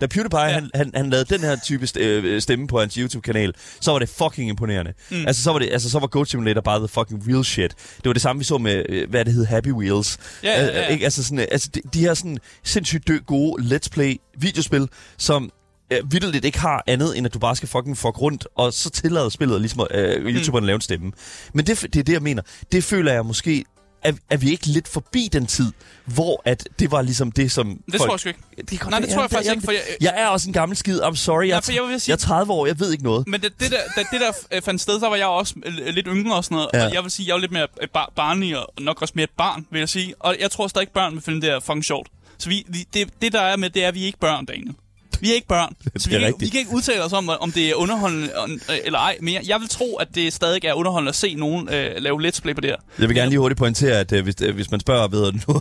Da PewDiePie ja. han, han, han lavede den her type øh, stemme på hans YouTube-kanal, så var det fucking imponerende. Mm. Altså, så var det, altså, så var Goat Simulator bare the fucking real shit. Det var det samme, vi så med, øh, hvad det hed, Happy Wheels. Ja, ja, Øh, ja. ikke? Altså, sådan, altså de, de her sådan sindssygt gode Let's Play videospil, som øh, vidderligt ikke har andet, end at du bare skal fucking fuck rundt, og så tillader spillet ligesom øh, YouTuberen mm. lave en stemme. Men det, det er det, jeg mener. Det føler jeg måske er, er vi ikke lidt forbi den tid, hvor at det var ligesom det, som Det folk... tror jeg sgu ikke. Det kan Nej, det tror jeg faktisk ikke, for jeg- jeg er også en gammel skid. I'm sorry. Jeg, Nej, er jeg vil sige- jeg er 30 år. Jeg ved ikke noget. Men det, det, der, da det der øh, fandt sted, så var jeg også øh, lidt yngre og sådan noget. Ja. Ja. Og jeg vil sige, jeg var lidt mere øh, bar- barnlig og nok også mere et barn, vil jeg sige. Og jeg tror stadig, børn vil finde det her fucking sjovt. Så vi, vi, det, det, der er med, det er, at vi er ikke børn, Daniel. Vi er ikke børn. Så vi, kan, vi kan ikke udtale os om, om det er underholdende øh, eller ej. Men jeg, vil tro, at det stadig er underholdende at se nogen øh, lave let's play på det her. Jeg vil gerne lige hurtigt pointere, at øh, hvis, øh, hvis man spørger ved nu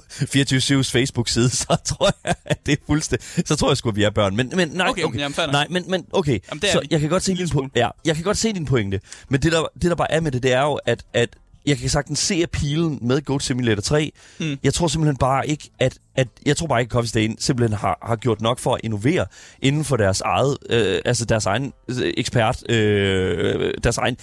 24-7's Facebook-side, så tror jeg, at det er fuldstændig... Så tror jeg sgu, at vi er børn. Men, men nej, Okay, jamen, fair nok. nej, men, men okay. Jamen, så vi. jeg kan godt se din po- ja, jeg kan godt se din pointe. Men det der, det der bare er med det, det er jo, at, at jeg kan sagtens se appealen med Goat Simulator 3. Mm. Jeg tror simpelthen bare ikke, at, at jeg tror bare ikke, Coffee Stain simpelthen har, har gjort nok for at innovere inden for deres eget, øh, altså deres egen øh, ekspert, øh, deres egen,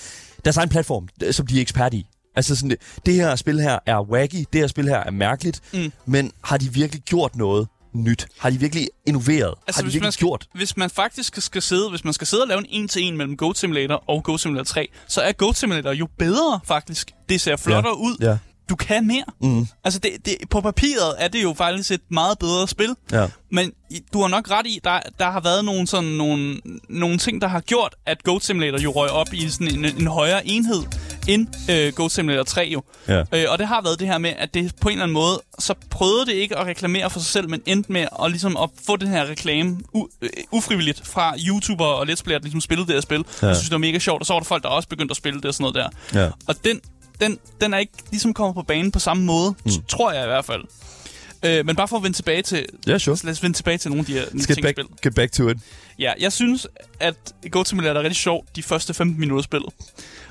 deres egen platform, øh, som de er ekspert i. Altså sådan, det, det her spil her er wacky, det her spil her er mærkeligt, Mm. men har de virkelig gjort noget nyt? Har de virkelig innoveret? Altså, har de hvis virkelig man, skal, gjort? hvis man faktisk skal sidde, hvis man skal sidde og lave en en-til-en mellem Goat Simulator og Goat Simulator 3, så er Goat Simulator jo bedre faktisk. Det ser flottere ud. Ja. Du kan mere. Mm. Altså, det, det, på papiret er det jo faktisk et meget bedre spil. Ja. Men du har nok ret i, der, der har været nogle, sådan, nogle, nogle ting, der har gjort, at Goat Simulator jo røg op i sådan en, en højere enhed end øh, Goat Simulator 3 jo. Ja. Øh, og det har været det her med, at det på en eller anden måde, så prøvede det ikke at reklamere for sig selv, men endte med at, ligesom, at få den her reklame u- øh, ufrivilligt fra YouTuber og Let's Player, der ligesom spillede det her spil. Ja. Jeg synes, det var mega sjovt, og så var der folk, der også begyndte at spille det og sådan noget der. Ja. Og den, den, den er ikke ligesom kommet på banen på samme måde, mm. tror jeg i hvert fald. Øh, men bare for at vende tilbage til, Ja, sure. så lad os vende tilbage til nogle af de her Let's get back, get back to it. Ja, jeg synes, at Goat Simulator er rigtig sjovt de første 15 minutter af spillet.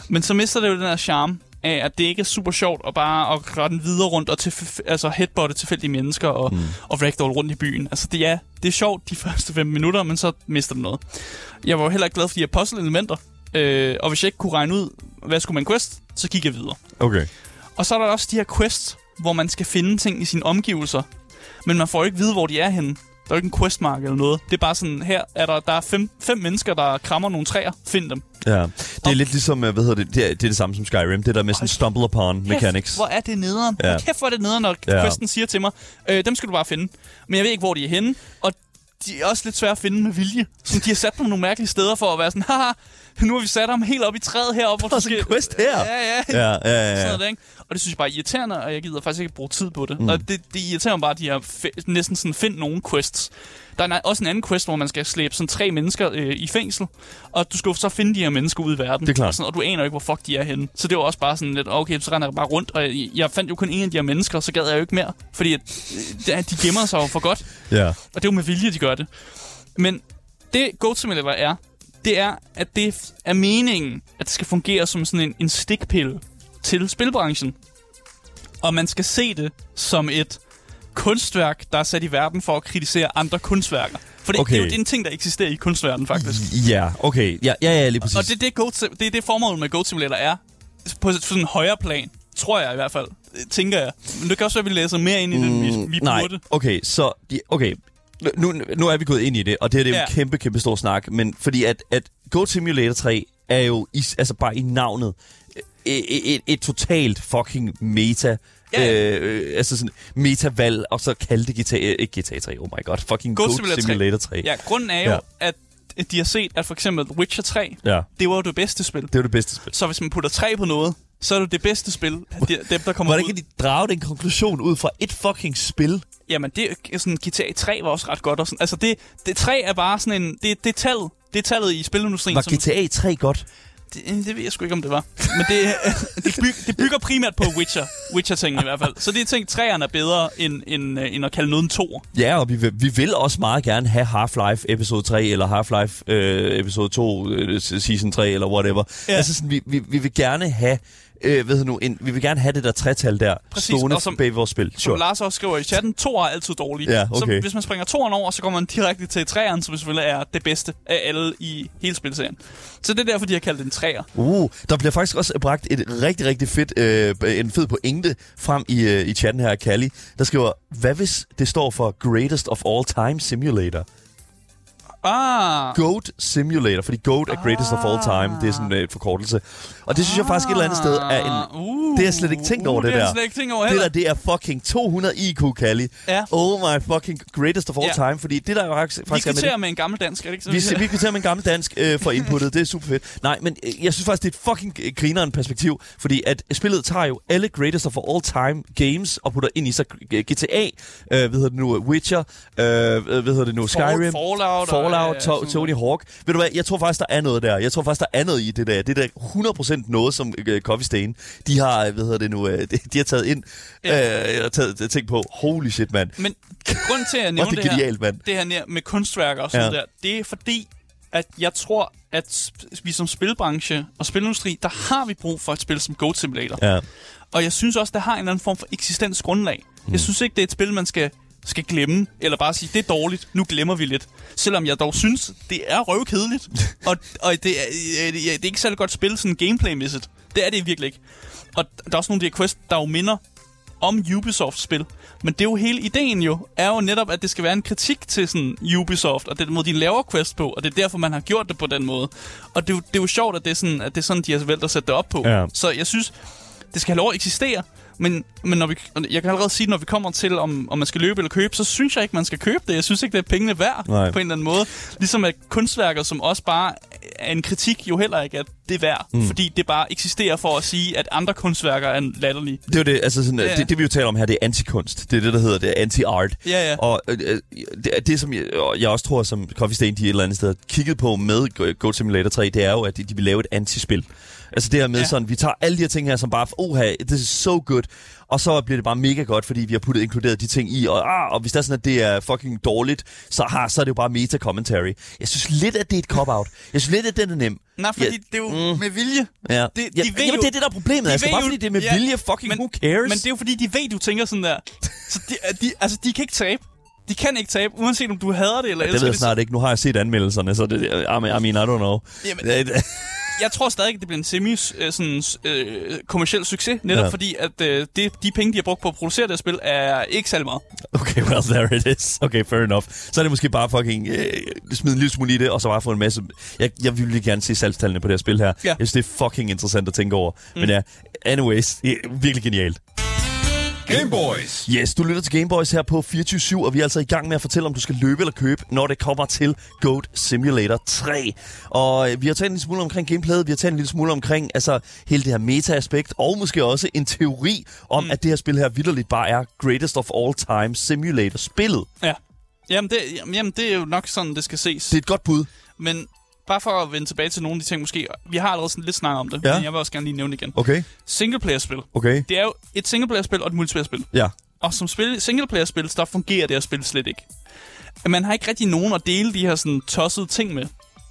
Men så mister det jo den her charme af, at det ikke er super sjovt at bare at rette den videre rundt og til, altså headbotte tilfældige mennesker og, mm. og ragdoll rundt i byen. Altså det er, det er sjovt de første 5 minutter, men så mister det noget. Jeg var jo heller ikke glad for de her puzzle-elementer, øh, og hvis jeg ikke kunne regne ud, hvad skulle man quest, så gik jeg videre. Okay. Og så er der også de her quests, hvor man skal finde ting i sine omgivelser. Men man får ikke vide, hvor de er henne. Der er jo ikke en questmark eller noget. Det er bare sådan, her er der, der er fem, fem mennesker, der krammer nogle træer. Find dem. Ja. Det er lidt ligesom, øh, hvad hedder det, det er, det er det samme som Skyrim, det der med sådan stumble upon mechanics. Kæft, hvor er det nederen. Ja. Ja. Kæft, hvor er det nederen, når Ja. questen siger til mig, øh, dem skal du bare finde. Men jeg ved ikke, hvor de er henne. Og de er også lidt svære at finde med vilje. Så de har sat dem nogle mærkelige steder for at være sådan, haha, nu har vi sat ham helt op i træet heroppe. Hvor Der er sådan en quest her. Ja, ja. Ja, ja, ja. Sådan noget, ikke? Og det synes jeg bare er irriterende, og jeg gider faktisk ikke bruge tid på det. Mm. Og det, det irriterer mig bare, at de har fe- næsten sådan find nogle quests. Der er også en anden quest, hvor man skal slæbe sådan tre mennesker øh, i fængsel, og du skal så finde de her mennesker ude i verden. Det er klart. Og, sådan, og du aner jo ikke, hvor fuck de er henne. Så det var også bare sådan lidt, okay, så render jeg bare rundt, og jeg, jeg fandt jo kun en af de her mennesker, så gad jeg jo ikke mere. Fordi at, øh, de gemmer sig jo for godt, ja. og det er jo med vilje, de gør det. Men det Goat Simulator er, det er, at det er meningen, at det skal fungere som sådan en, en stikpille til spilbranchen. Og man skal se det som et kunstværk, der er sat i verden for at kritisere andre kunstværker. For det, Okay. det er jo en ting, der eksisterer i kunstverdenen, faktisk. Ja, okay. Ja, ja, ja lige præcis. Og det det, Goat, det, er det formålet med Goat Simulator er. På sådan en højere plan, tror jeg i hvert fald. Tænker jeg. Men det kan også være, at vi læser mere ind i det, vi, vi Mm, Nej, burde. okay, så... Okay, nu, nu er vi gået ind i det, og det her det er ja. Ja. en kæmpe, kæmpe stor snak, men fordi at, at Goat Simulator 3 er jo i, altså bare i navnet et, et, et totalt fucking meta Ja, ja. Øh, altså sådan meta-valg, og så kaldte GTA, ikke GTA 3, oh my god, fucking Goat Goat, Simulator 3. Simulator 3. Ja, grunden er jo, Ja. at de har set, at for eksempel Witcher 3, ja. det var jo det bedste spil. Det jo det bedste spil. Så hvis man putter 3 på noget, så er det det bedste spil, de- dem der kommer Hvordan ud. kan de drage den konklusion ud fra et fucking spil? Jamen, det er sådan, GTA 3 var også ret godt. Og sådan. Altså, det, det 3 er bare sådan en... Det, det er tallet. Det er tallet i spilindustrien. Var som, GTA 3 godt? Det, det, ved jeg sgu ikke, om det var. Men det, det, byg, det bygger primært på Witcher. Witcher-tingene i hvert fald. Så det er ting, 3'eren er bedre, end, end, øh, end at kalde noget en 2. Ja, og vi vil, vi vil også meget gerne have Half-Life episode 3, eller Half-Life øh, episode 2, øh, season 3, eller whatever. Ja. Altså sådan, vi, vi, vi vil gerne have... Øh, hedder nu, en, vi vil gerne have det der tretal der, Præcis, stående og som- bag vores spil. Som Sure. Lars også skriver i chatten, 2 er altid dårlige. Ja, okay. Så hvis man springer 2'eren over, så går man direkte til 3'eren, som selvfølgelig er det bedste af alle i hele spilserien. Så det er derfor, de har kaldt den 3'er. Uh, der bliver faktisk også bragt et rigtig, rigtig fedt, øh, en fed pointe frem i, øh, i chatten her af Callie, der skriver, hvad hvis det står for Greatest of All Time Simulator? Ah, Goat Simulator, fordi Goat er greatest of all time. Det er sådan en uh, forkortelse. Og det synes jeg faktisk et eller andet sted er en... Uh, Det har jeg slet ikke tænkt over, uh, det Det har der. slet ikke tænkt over Det heller. der, det er fucking 200 IQ, Kalli. Ja. Oh my fucking greatest of all Ja. time. Fordi det der jo faktisk, Vi faktisk er med det, kvitterer med en gammel dansk, er det ikke vi, sådan? vi kvitterer med en gammel dansk øh, for inputtet. Det er super fedt. Nej, men øh, jeg synes faktisk, det er et fucking øh, grineren perspektiv. Fordi at spillet tager jo alle greatest of all time games og putter ind i sig øh, GTA, øh, hvad hedder det nu, Witcher, øh, hvad hedder det nu, Skyrim. Fallout. og, Fallout, øh, to- Tony Hawk. Ved du hvad, jeg tror faktisk, der er noget der. Jeg tror faktisk, der er noget i det der. Det er der 100% noget, som uh, Coffee Stain, de har, øh, hvad hedder det nu, uh, de, de har taget ind Ja. øh, og taget, tænkt på, holy shit, mand. Men grund til at jeg er nævner det det her, genialt, mand. det her med kunstværker og sådan Ja. der, det er fordi, at jeg tror, at vi som spilbranche og spilindustri, der har vi brug for et spil som Goat Simulator. Ja. Og jeg synes også, det har en eller anden form for eksistensgrundlag. Mm. Jeg synes ikke, det er et spil, man skal, skal glemme, eller bare sige, det er dårligt, nu glemmer vi lidt. Selvom jeg dog synes, det er røvkedeligt. og og det, er, det er ikke særlig godt spil, sådan gameplay-mæssigt. Det er det virkelig ikke. Og der er også nogle af de her quests, der jo minder om Ubisoft-spil. Men det er jo hele ideen jo, er jo netop, at det skal være en kritik til sådan Ubisoft, og den måde, de laver quest på, og det er derfor, man har gjort det på den måde. Og det, er jo- det er jo sjovt, at det er sådan, at det er sådan de har valgt at sætte det op på. Ja. Så jeg synes, det skal have lov at eksistere, men, men når vi, jeg kan allerede sige, når vi kommer til, om, om man skal løbe eller købe, så synes jeg ikke, man skal købe det. Jeg synes ikke, det er pengene værd Nej. på en eller anden måde. Ligesom at kunstværker, som også bare er en kritik, jo heller ikke, at det er værd. Mm. Fordi det bare eksisterer for at sige, at andre kunstværker er latterlige. Det er det, altså sådan, Ja, det, det vi jo taler om her, det er antikunst. Det er det, der hedder det anti-art. Ja, ja. Og øh, øh, det, det, som jeg, og jeg også tror, som Coffee Stain, de et eller andet sted kigget på med Go- Goat Simulator 3, det er jo, at de, de vil lave et antispil. Altså det her med Ja. ja. sådan, vi tager alle de her ting her, som bare, oha, this is so good. Og så bliver det bare mega godt, fordi vi har puttet inkluderet de ting i. Og, ah, og hvis det er sådan, at det er fucking dårligt, så, har, så er det jo bare meta-commentary. Jeg synes lidt, at det er et cop-out. Jeg synes lidt, at den er nem. Nej, fordi Ja, det er jo mm. med vilje. Ja. Det- de ja, ved jamen, jo- det er det, der er problemet. de Altså, bare jo- fordi det er med ja, vilje, fucking men, who cares? Men det er jo fordi, de ved, du tænker sådan der. Så de, de, altså, de kan ikke tabe. De kan ikke tabe, uanset om du hader det eller det elsker ved jeg det. snart ikke. Nu har jeg set anmeldelserne, så det, I mean, I, don't know. Jamen, Det- jeg tror stadig, at det bliver en semi øh, sådan, øh, kommersiel succes, netop Ja. fordi, at øh, det, de penge, de har brugt på at producere det spil, er ikke særlig meget. Okay, well, there it is. Okay, fair enough. Så er det måske bare fucking øh, smide en lille smule i det, og så bare få en masse... Jeg, jeg vil virkelig gerne se salgstallene på det her spil her. Ja. Jeg synes, det er fucking interessant at tænke over. Mm. Men ja, anyways, virkelig genialt. Gameboys. Yes, du lytter til Gameboys her på 24 og vi er altså i gang med at fortælle, om du skal løbe eller købe, når det kommer til Goat Simulator 3. Og øh, vi har talt en lille smule omkring gameplayet, vi har talt en lille smule omkring altså, hele det her meta-aspekt, og måske også en teori om, mm. at det her spil her vidderligt bare er greatest of all time simulator-spillet. Ja. Jamen det, jamen, det er jo nok sådan, det skal ses. Det er et godt bud. Men bare for at vende tilbage til nogle af de ting måske. Vi har allerede sådan lidt snakket om det, Ja. men jeg vil også gerne lige nævne igen. Okay, Singleplayer-spil. okay. Det er jo et singleplayer-spil og et multiplayer-spil. Ja. Og som spil, singleplayer-spil, der fungerer det her spil slet ikke. Man har ikke rigtig nogen at dele de her sådan tossede ting med.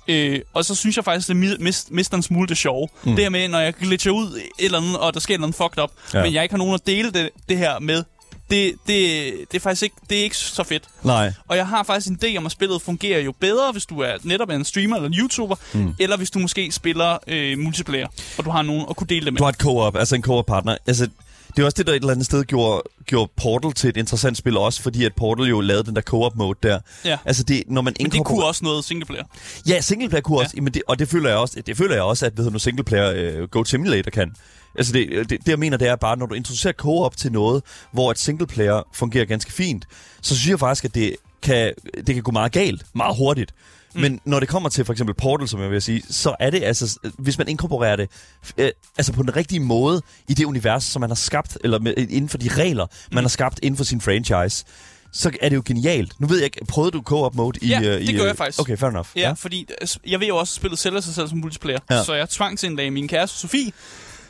Øh, og så synes jeg faktisk, det mi- mist, mister en smule det sjove. Mm. Det her med, når jeg glitcher ud et eller andet, og der sker noget fucked up, ja. men jeg ikke har nogen at dele det, det her med, det, det, det er faktisk ikke, det er ikke så fedt. Nej. Og jeg har faktisk en idé om, at spillet fungerer jo bedre, hvis du er netop en streamer eller en YouTuber, mm. eller hvis du måske spiller øh, multiplayer, og du har nogen at kunne dele det med. Du har et co-op, altså en co-op-partner. Altså, det er også det, der et eller andet sted gjorde, gjorde Portal til et interessant spil også, fordi at Portal jo lavede den der co-op-mode der. Ja. Altså, det, når man Men det kunne også noget singleplayer. Ja, singleplayer kunne Ja. også, men det, og det føler jeg også, det føler jeg også, at hedder nu, singleplayer uh, Go Simulator kan. Altså det, det, det, jeg mener, det er bare, når du introducerer co-op til noget, hvor et singleplayer fungerer ganske fint, så synes jeg faktisk, at det kan, det kan gå meget galt, meget hurtigt. Mm. Men når det kommer til for eksempel Portal, som jeg vil sige, så er det altså, hvis man inkorporerer det øh, altså på den rigtige måde i det univers, som man har skabt, eller med, inden for de regler, man har skabt inden for sin franchise, så er det jo genialt. Nu ved jeg ikke, prøvede du co-op mode i... Ja, øh, det i, gør øh, jeg faktisk. Okay, fair enough. Ja, ja, fordi øh, jeg ved jo også, at spillet sælger sig selv som multiplayer. Ja. Så jeg tvang til en dag min kæreste Sofie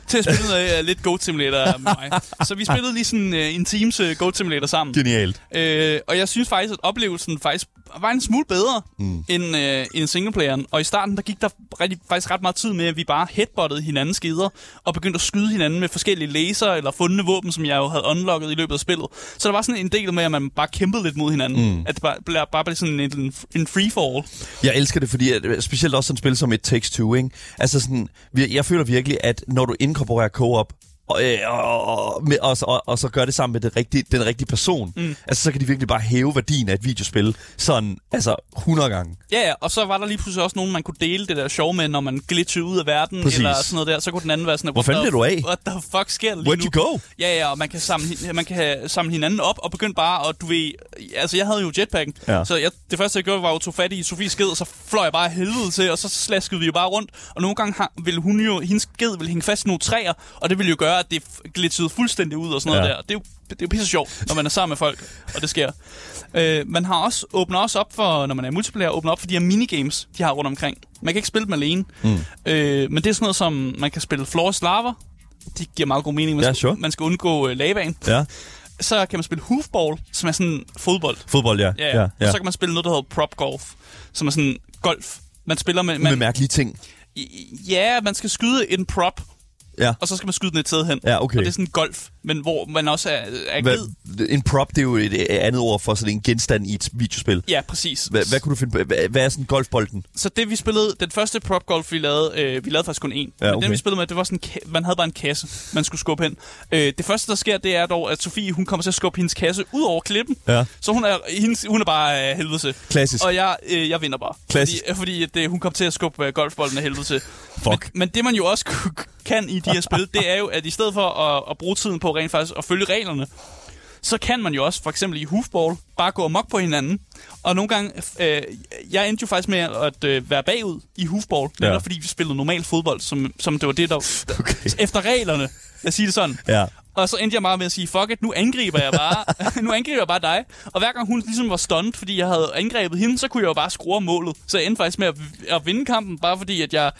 til at spille noget, uh, lidt Goat Simulator med mig. Så vi spillede lige sådan uh, en Teams uh, Goat Simulator sammen. Genialt. Øh, og jeg synes faktisk, at oplevelsen faktisk var en smule bedre mm. end, øh, end singleplayeren. Og i starten, der gik der rigtig, faktisk ret meget tid med, at vi bare headbuttede hinandens skider, og begyndte at skyde hinanden med forskellige laser eller fundne våben, som jeg jo havde unlocket i løbet af spillet. Så der var sådan en del med, at man bare kæmpede lidt mod hinanden. Mm. At det bare, bare, bare blev sådan en, en, en free-fall. Jeg elsker det, fordi at, øh, specielt også sådan et spil som et Takes Two, ikke? Altså sådan, jeg føler virkelig, at når du inkorporerer co-op, og, øh, og, og, med, og, og, og så gør det sammen med det rigtige, den rigtige person. Mm. Altså, så kan de virkelig bare hæve værdien af et videospil sådan, altså 100 gange. Ja, ja, og så var der lige pludselig også nogen, man kunne dele det der show med, når man glitchede ud af verden, Præcis. eller sådan noget der. Så kunne den anden være sådan, Hvor fanden blev du af? What the fuck sker der lige Where'd nu? you go? Ja, ja, og man kan samle, man kan samle hinanden op og begynde bare, og du ved, altså jeg havde jo jetpacken, Ja. så jeg, det første jeg gjorde var jo at tog fat i Sofies sked, og så fløj jeg bare helvede til, og så slaskede vi jo bare rundt, og nogle gange ville hun jo, hendes sked ville hænge fast i nogle træer, og det ville jo gøre, at det glitchede fuldstændig ud og sådan noget Ja. der. Det er jo, det er jo pisse sjovt, når man er sammen med folk, og det sker. Øh, man har også åbner også op for, når man er multiplayer, åbner op for de her minigames, de har rundt omkring. Man kan ikke spille dem alene, mm. øh, men det er sådan noget som, man kan spille Floor Lava, det giver meget god mening. Man, Ja, skal, sure. man skal undgå øh, lavaen. Ja. Så kan man spille hoofball, som er sådan fodbold. Fodbold, ja. Ja, ja. Og så kan man spille noget, der hedder prop golf, som er sådan golf. Man spiller med... Med Man, mærkelige ting. ja, man skal skyde en prop, Ja. og så skal man skyde den et sted hen. Ja, okay. Og det er sådan golf, men hvor man også er, er. Hvad, en prop, det er jo et andet ord for sådan en genstand i et videospil. Ja, præcis. Hvad, hvad kunne du finde på? Hvad, hvad er sådan golfbolden? Så det vi spillede, den første prop golf vi lavede, øh, vi lavede faktisk kun én. Men okay. den vi spillede med, det var sådan, en man havde bare en kasse, man skulle skubbe hen. Øh, det første der sker, det er dog, at Sofie, hun kommer til at skubbe hendes kasse ud over klippen. Ja. Så hun er, hendes, hun er bare øh, helvede til. Klassisk. Og jeg, øh, jeg vinder bare. Klassisk. Fordi, fordi øh, hun kom til at skubbe øh, golfbolden af helvede til. Fuck. Men, men det man jo også kan i de her spil, det er jo, at i stedet for at, at bruge tiden på rent faktisk at følge reglerne, så kan man jo også, for eksempel i hoofball, bare gå amok på hinanden. Og nogle gange, øh, jeg endte jo faktisk med at øh, være bagud i hoofball, Ja. ja. fordi vi spillede normal fodbold, som, som det var det, der... Okay. Efter reglerne, jeg siger det sådan. Ja. Og så endte jeg bare med at sige, fuck it, nu angriber jeg bare. nu angriber jeg bare dig. Og hver gang hun ligesom var stunned, fordi jeg havde angrebet hende, så kunne jeg jo bare score målet. Så jeg endte faktisk med at, at vinde kampen, bare fordi at jeg,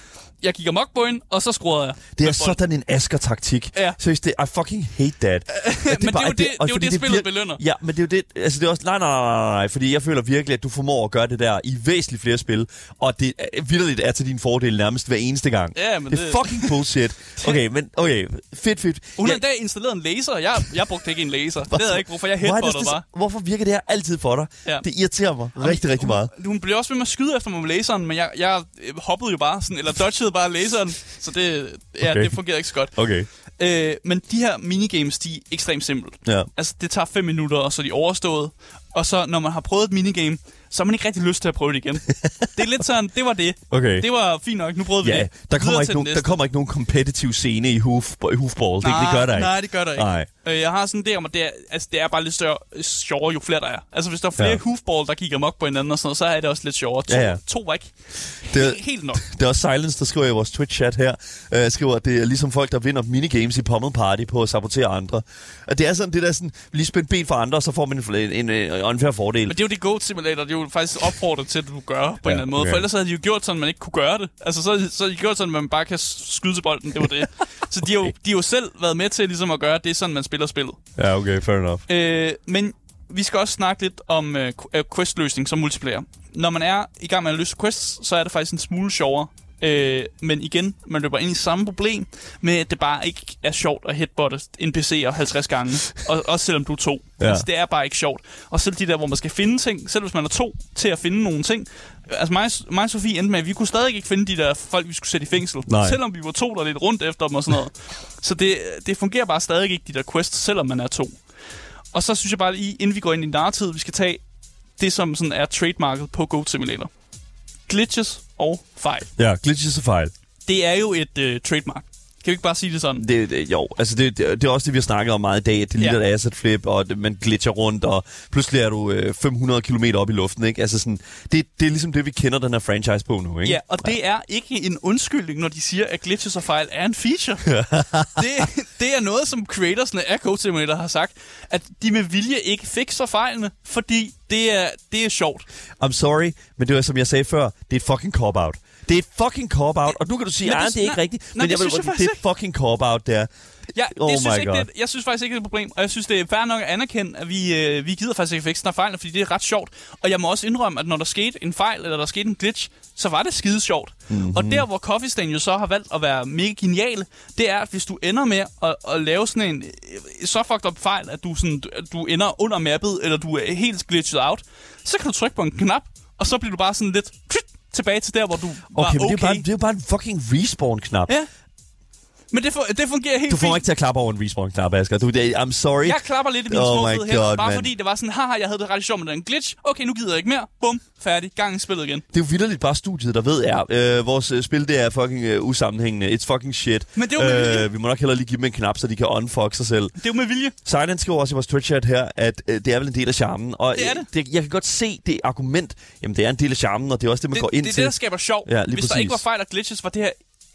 jeg gik amok på hende, og så scorede jeg. Det er sådan en Asger-taktik. Ja. Seriøst, det, I fucking hate that. Men det er jo det- det er jo fordi det, spillet vir- belønner. Ja, men det er jo det, altså det er også, nej, nej, nej, nej, fordi jeg føler virkelig, at du formår at gøre det der i væsentligt flere spil, og det er, vidderligt er til din fordel nærmest hver eneste gang. Ja, men det er det- fucking bullshit. Okay, men okay, fedt, fedt. Hun har Ja, endda installeret en laser. Jeg, jeg brugte ikke en laser. Det ved jeg ikke, hvorfor jeg headbuttede bare. Hvorfor virker det her altid for dig? Ja. Det irriterer mig rigtig, rigtig meget. Hun, hun blev også ved med at skyde efter mig med laseren, men jeg, jeg øh, hoppede jo bare, sådan, eller dodgede bare laseren. Så det, ja, Okay. det fungerede ikke så godt. Okay. Øh, men de her minigames, de er ekstremt simple. Ja. Altså, det tager 5 minutter, og så er de overstået. Og så, når man har prøvet et minigame, så har man ikke rigtig lyst til at prøve det igen. det er lidt sådan, det var det. Okay. Det var fint nok, nu prøvede vi Ja, det. der kommer, Videre ikke nogen, der kommer ikke nogen competitive scene i hoof, i hoofball. Det, det gør der ikke. Nej, det gør der ikke. Nej. Øh, jeg har sådan det om, at det er, altså, det er bare lidt større, sjovere, jo flere der er. Altså, hvis der er flere Ja. hoofball, der kigger mok på hinanden og sådan noget, så er det også lidt sjovere. To, Ja, ja. to var ikke Det er- helt, nok. Det er også Silence, der skriver i vores Twitch-chat her, øh, skriver, at det er ligesom folk, der vinder minigames i Pummel Party på at sabotere andre. Og det er sådan, det der sådan, lige spændt ben for andre, og så får man en, en, en, unfair fordel. Men det er jo det Goat Simulator, det er jo faktisk opfordret til, at du gør på en Ja, eller anden måde. okay. For ellers havde de jo gjort sådan, at man ikke kunne gøre det. Altså, så, så havde de gjort sådan, at man bare kan skyde til bolden. Det var det. så de har, jo, de har jo selv været med til ligesom at gøre, at det er sådan, man spiller spillet. Ja, okay, fair enough. Øh, men vi skal også snakke lidt om øh, øh, questløsning som multiplayer. Når man er i gang med at løse quests, så er det faktisk en smule sjovere. Øh, men igen, man løber ind i samme problem med, at det bare ikke er sjovt at headbutte NPC'er 50 gange. og, også selvom du er to. Ja. Altså, det er bare ikke sjovt. Og selv de der, hvor man skal finde ting, selv hvis man er to til at finde nogle ting. Altså mig, mig og Sofie endte med, at vi kunne stadig ikke finde de der folk, vi skulle sætte i fængsel. Nej. Selvom vi var to, der lidt rundt efter dem og sådan noget. Så det, det fungerer bare stadig ikke, de der quests, selvom man er to. Og så synes jeg bare lige, inden vi går ind i narrativet, vi skal tage det, som sådan er trademarket på Goat Simulator. Glitches og fejl. Ja, glitches og fejl. Det er jo et øh, trademark. Kan vi ikke bare sige det sådan? Det, det, jo, altså det, det, det er også det, vi har snakket om meget i dag, det ligner Ja. et asset flip, og det, man glitcher rundt, og pludselig er du øh, 500 km op i luften, ikke? Altså sådan, det, det er ligesom det, vi kender den her franchise på nu, ikke? Ja, og det er ikke en undskyldning, når de siger, at glitches og fejl er en feature. det, det er noget, som creatorsne af Code Simulator har sagt, at de med vilje ikke fikser fejlene, fordi det er, det er sjovt. I'm sorry, men det var som jeg sagde før, det er et fucking cop-out. Det er et fucking cop-out, og nu kan du sige, at det- det er ikke rigtigt, men det jeg synes jeg det er fucking cop-out der. Ja, det Oh synes my jeg, ikke, God. det, jeg synes faktisk ikke, det er et problem, og jeg synes, det er fair nok at anerkende, at vi, øh, vi gider faktisk ikke fikse den fejl, fordi det er ret sjovt. Og jeg må også indrømme, at når der skete en fejl, eller der skete en glitch, så var det skide sjovt. Mm-hmm. Og der, hvor Coffee Stain jo så har valgt at være mega genial, det er, at hvis du ender med at, at lave sådan en øh, så fucked up fejl, at du, sådan, du ender under mappet, eller du er helt glitchet out, så kan du trykke på en knap, og så bliver du bare sådan lidt tilbage til der, hvor du var Okay, men okay. det er bare, det er bare en fucking respawn-knap. Ja. Men det, fu- det fungerer helt Du får fint. ikke til at klappe over en respawn-knap, Asger. Du, det, I'm sorry. Jeg klapper lidt i mine Oh små God, bare man. fordi det var sådan, haha, jeg havde det ret sjovt med den glitch. Okay, nu gider jeg ikke mere. Bum, færdig. Gang i spillet igen. Det er jo vildt bare studiet, der ved er, øh, vores øh, spil det er fucking øh, usammenhængende. It's fucking shit. Men det er jo med vilje. øh, Vi må nok hellere lige give dem en knap, så de kan unfuck sig selv. Det er jo med vilje. Silent skriver også i vores Twitch-chat her, at øh, det er vel en del af charmen. Og Det er øh, det. det. Jeg kan godt se det argument. Jamen, det er en del af charmen, og det er også det, man Det, går det ind er det, til. der skaber sjov. Ja, lige Hvis der præcis. ikke var fejl og glitches, var det her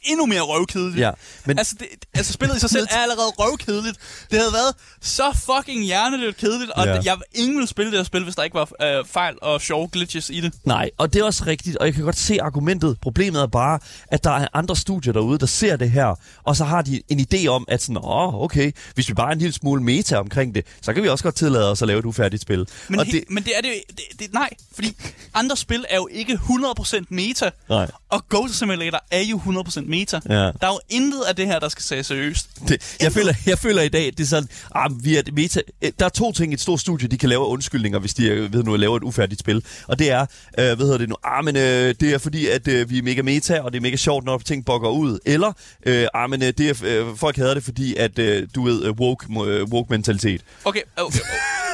endnu mere røvkedeligt. Ja, men- Altså, det, altså, spillet i sig selv er allerede røvkedeligt. Det havde været så fucking hjernedødt kedeligt, og Ja. jeg ingen ville spille det her spil, hvis der ikke var øh, fejl og sjove glitches i det. Nej, og det er også rigtigt, og jeg kan godt se argumentet. Problemet er bare, at der er andre studier derude, der ser det her, og så har de en idé om, at sådan, åh, okay, hvis vi bare er en lille smule meta omkring det, så kan vi også godt tillade os at lave et ufærdigt spil. Men, og he, det... men det er det, jo- det, det Nej, fordi andre spil er jo ikke 100% meta, Nej. og Ghost Simulator er jo 100% meta. Ja. Der er jo intet af det her, der skal tages seriøst. Det, jeg, føler, jeg føler i dag, det er sådan, ah, vi er et meta. Eh, Der er to ting i et stort studie, de kan lave undskyldninger, hvis de øh, ved nu at lave et ufærdigt spil. Og det er, øh, hvad hedder det nu, ah, men øh, det er fordi, at øh, vi er mega meta, og det er mega sjovt, når ting bugger ud. Eller, øh, ah, men øh, det er, øh, folk hader det, fordi, at øh, du ved, øh, woke, øh, woke-mentalitet. Okay, okay, okay.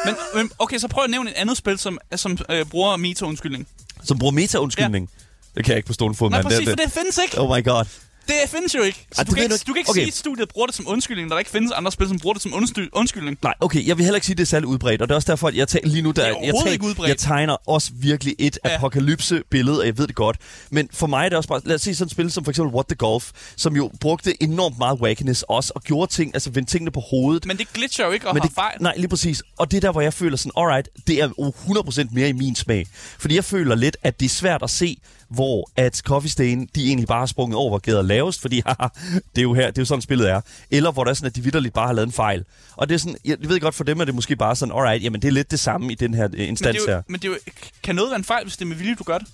Men, men okay, så prøv at nævne et andet spil, som, som øh, bruger meta-undskyldning. Som bruger meta-undskyldning. Det kan jeg ikke på stående fod, Nej, mand. præcis, for det findes ikke. Oh my god. Det findes jo ikke. Så Ej, du, kan ikke, du ikke. du kan ikke Okay. sige, at studiet bruger det som undskyldning, når der ikke findes andre spil, som bruger det som undsky- undskyldning. Nej, okay, jeg vil heller ikke sige, at det er særlig udbredt, og det er også derfor, at jeg tager, lige nu, der, er jeg, tager, jeg tegner også virkelig et Ja. apokalypse-billede, og jeg ved det godt. Men for mig er det også bare, lad os se sådan et spil som for eksempel What the Golf, som jo brugte enormt meget wackiness også, og gjorde ting, altså vendte tingene på hovedet. Men det glitcher jo ikke og Men har det, fejl. Nej, lige præcis. Og det er der, hvor jeg føler sådan, alright, det er jo 100% mere i min smag. Fordi jeg føler lidt, at det er svært at se, hvor at Coffee Stain, de egentlig bare har sprunget over, hvor gader lavest, fordi haha, det er jo her, det er jo sådan spillet er. Eller hvor der er sådan, at de vidderligt bare har lavet en fejl. Og det er sådan, jeg ved godt, for dem er det måske bare sådan, alright, jamen det er lidt det samme i den her øh, men, instans det er her. jo, men det er jo, kan noget være en fejl, hvis det er med vilje, du gør det?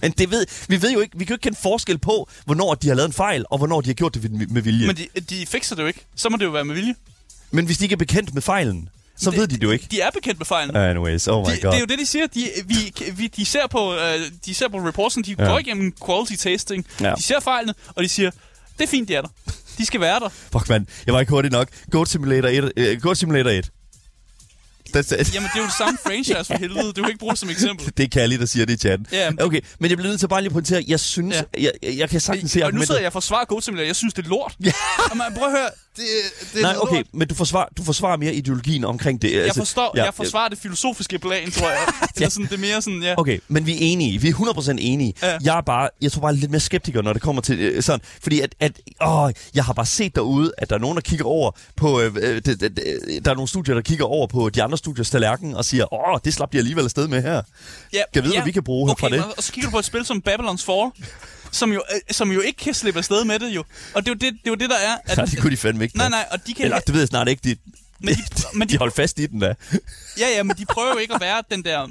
Men det ved, vi ved jo ikke, vi kan jo ikke kende forskel på, hvornår de har lavet en fejl, og hvornår de har gjort det med- vilje. Men Men, de, de fikser det jo ikke. Så må det jo være med vilje. Men hvis de ikke er bekendt med fejlen, så Det- ved de det jo ikke. De er bekendt med fejlen. Anyways, oh my De, god. det er jo det, de siger. De, vi, vi, de, ser på, øh, de ser på reportsen, de Ja. går igennem quality tasting. Ja. De ser fejlene, og de siger, det er fint, de er der. De skal være der. Fuck, man. Jeg var ikke hurtig nok. Goat Simulator 1. Uh, Goat Simulator 1. That's it. Jamen, det er jo det samme franchise for helvede. Du kan ikke bruge det som eksempel. Det er Kalli, der siger det i chatten. Ja. Okay, men jeg bliver nødt til bare lige at pointere, jeg synes, Ja. jeg, jeg, jeg kan sagtens se og nu sidder jeg og forsvarer Goat Simulator. Jeg synes, det er lort. Ja. man, prøv at høre. Det, det er Nej, okay, men du forsvarer, du forsvarer mere ideologien omkring det. Jeg, forstår, ja, jeg forsvarer det filosofiske plan, tror jeg. Eller sådan, det er mere sådan, ja. Okay, men vi er enige. Vi er 100% enige. Ja. Jeg er bare, jeg tror bare lidt mere skeptiker, når det kommer til øh, sådan. Fordi at, at åh, jeg har bare set derude, at der er nogen, der kigger over på... Øh, øh, det, det, det, der er nogle studier, der kigger over på de andre studiers tallerken og siger, åh, det slap de alligevel afsted med her. ja. Kan vide, hvad vi kan bruge okay, fra det? Og så kigger du på et spil som Babylon's Fall, som jo, øh, som jo ikke kan slippe afsted med det jo. Og det er jo det, det, er jo det der er. At, Nej, det kunne de fandme ikke. nej, nej, og de kan... Eller, det ved jeg snart ikke. De, Men de- men de- de holdt fast i den da. Ja, ja, men de prøver jo ikke at være den der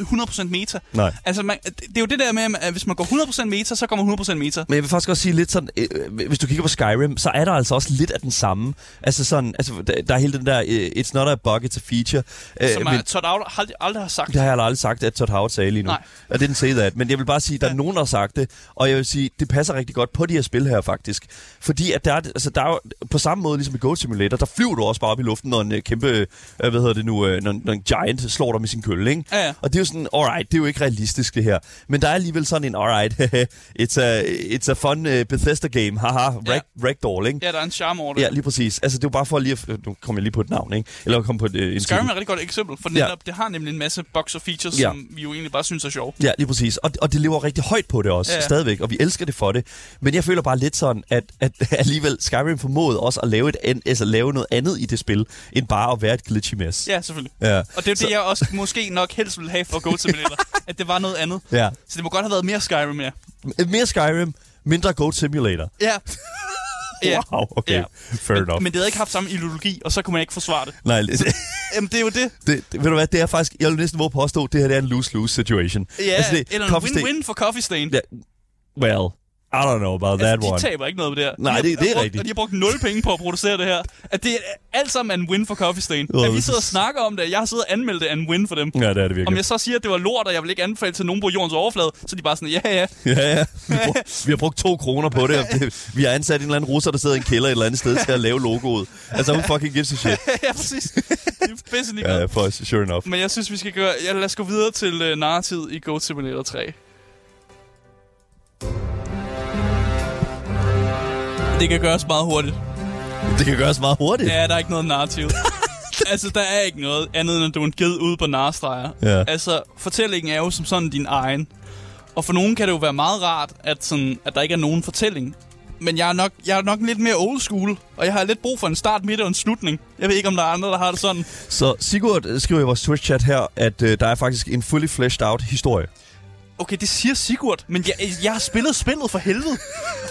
100% meta. Nej. Altså, man, det er jo det der med, at hvis man går 100% meta, så kommer 100% meta. Men jeg vil faktisk også sige lidt sådan, øh, hvis du kigger på Skyrim, så er der altså også lidt af den samme. Altså sådan, altså, der, der er hele den der, øh, it's not a bug, it's a feature. Øh, Som men- er, Todd Out aldrig, aldrig har sagt. Det har jeg aldrig sagt, at Todd Howard sagde lige nu. Nej. I didn't say that. Men jeg vil bare sige, at der er Ja. nogen, der har sagt det. Og jeg vil sige, det passer rigtig godt på de her spil her, faktisk. Fordi at der er, altså, der er jo, på samme måde ligesom i Goat Simulator, der flyver du også bare op i luften, når en øh, kæmpe, øh, hvad hedder det nu, øh, når, når en giant slår dig med sin kølle, ikke? Ja, ja. Og det er jo sådan, alright, det er jo ikke realistisk det her. Men der er alligevel sådan en, alright, it's a, it's a fun uh, Bethesda game, haha, Ja. rag, ragdoll, ikke? Ja, der er en charme over det. Ja, lige præcis. Altså, det er jo bare for lige at... Nu kommer jeg lige på et navn, ikke? Eller komme på et, øh, Skyrim er et rigtig godt eksempel, for Ja. netop, det har nemlig en masse bugs og features, Ja. som vi jo egentlig bare synes er sjove. Ja, lige præcis. Og, og det lever rigtig højt på det også, Ja, ja. ja. stadigvæk, og vi elsker det for det. Men jeg føler bare lidt sådan, at, at alligevel Skyrim formåede også at lave, et, altså lave noget andet i det spil, end bare at være et glitchy mess. Ja, selvfølgelig. Ja. Og det er det, jeg også måske nok helst ville have for Goat Simulator, at det var noget andet. ja. Så det må godt have været mere Skyrim, ja. Mere Skyrim, mindre Goat Simulator. Ja. ja. Wow, okay. Ja. Fair Men, enough. men det havde ikke haft samme ideologi, og så kunne man ikke forsvare det. Nej, Jamen, det er jo det. det, det, ved du hvad, det er faktisk, jeg vil næsten våge påstå, at det her det er en lose-lose situation. Ja, altså, det, eller en win-win for Coffee Stain. Ja, well, I don't know about that altså, one. de taber ikke noget på det her. Nej, De har- det- det er brugt, rigtigt. Og de har brugt 0 penge på at producere det her. At det er alt sammen en win for Coffee Stain. At vi sidder og snakker om det, jeg har siddet og anmeldt det, en win for dem. Ja, det er det virkelig. Om jeg så siger, at det var lort, og jeg vil ikke anbefale til nogen på jordens overflade, så er de bare sådan, ja, ja. Ja, ja. Vi, brug, vi har brugt to kroner på det. Vi har ansat en eller anden russer, der sidder i en kælder et eller andet sted til at lave logoet. Altså, who fucking gives a shit? ja, præcis. Det er pisse Ja, for sure enough. Men jeg synes, vi skal gøre... Ja, lad os gå videre til uh, narrativet i Goat Simulator 3. Det kan gøres meget hurtigt. Det kan gøres meget hurtigt. Ja, der er ikke noget narrativ. altså, der er ikke noget andet, end at du er en ged ude på narstreger. Ja. Altså, fortællingen er jo som sådan din egen. Og for nogen kan det jo være meget rart, at, sådan, at der ikke er nogen fortælling. Men jeg er, nok, jeg er nok lidt mere old school, og jeg har lidt brug for en start, midt og en slutning. Jeg ved ikke, om der er andre, der har det sådan. Så Sigurd skriver i vores Twitch-chat her, at øh, der er faktisk en fully fleshed out historie. Okay, det siger Sigurd, men jeg, jeg har spillet spillet for helvede.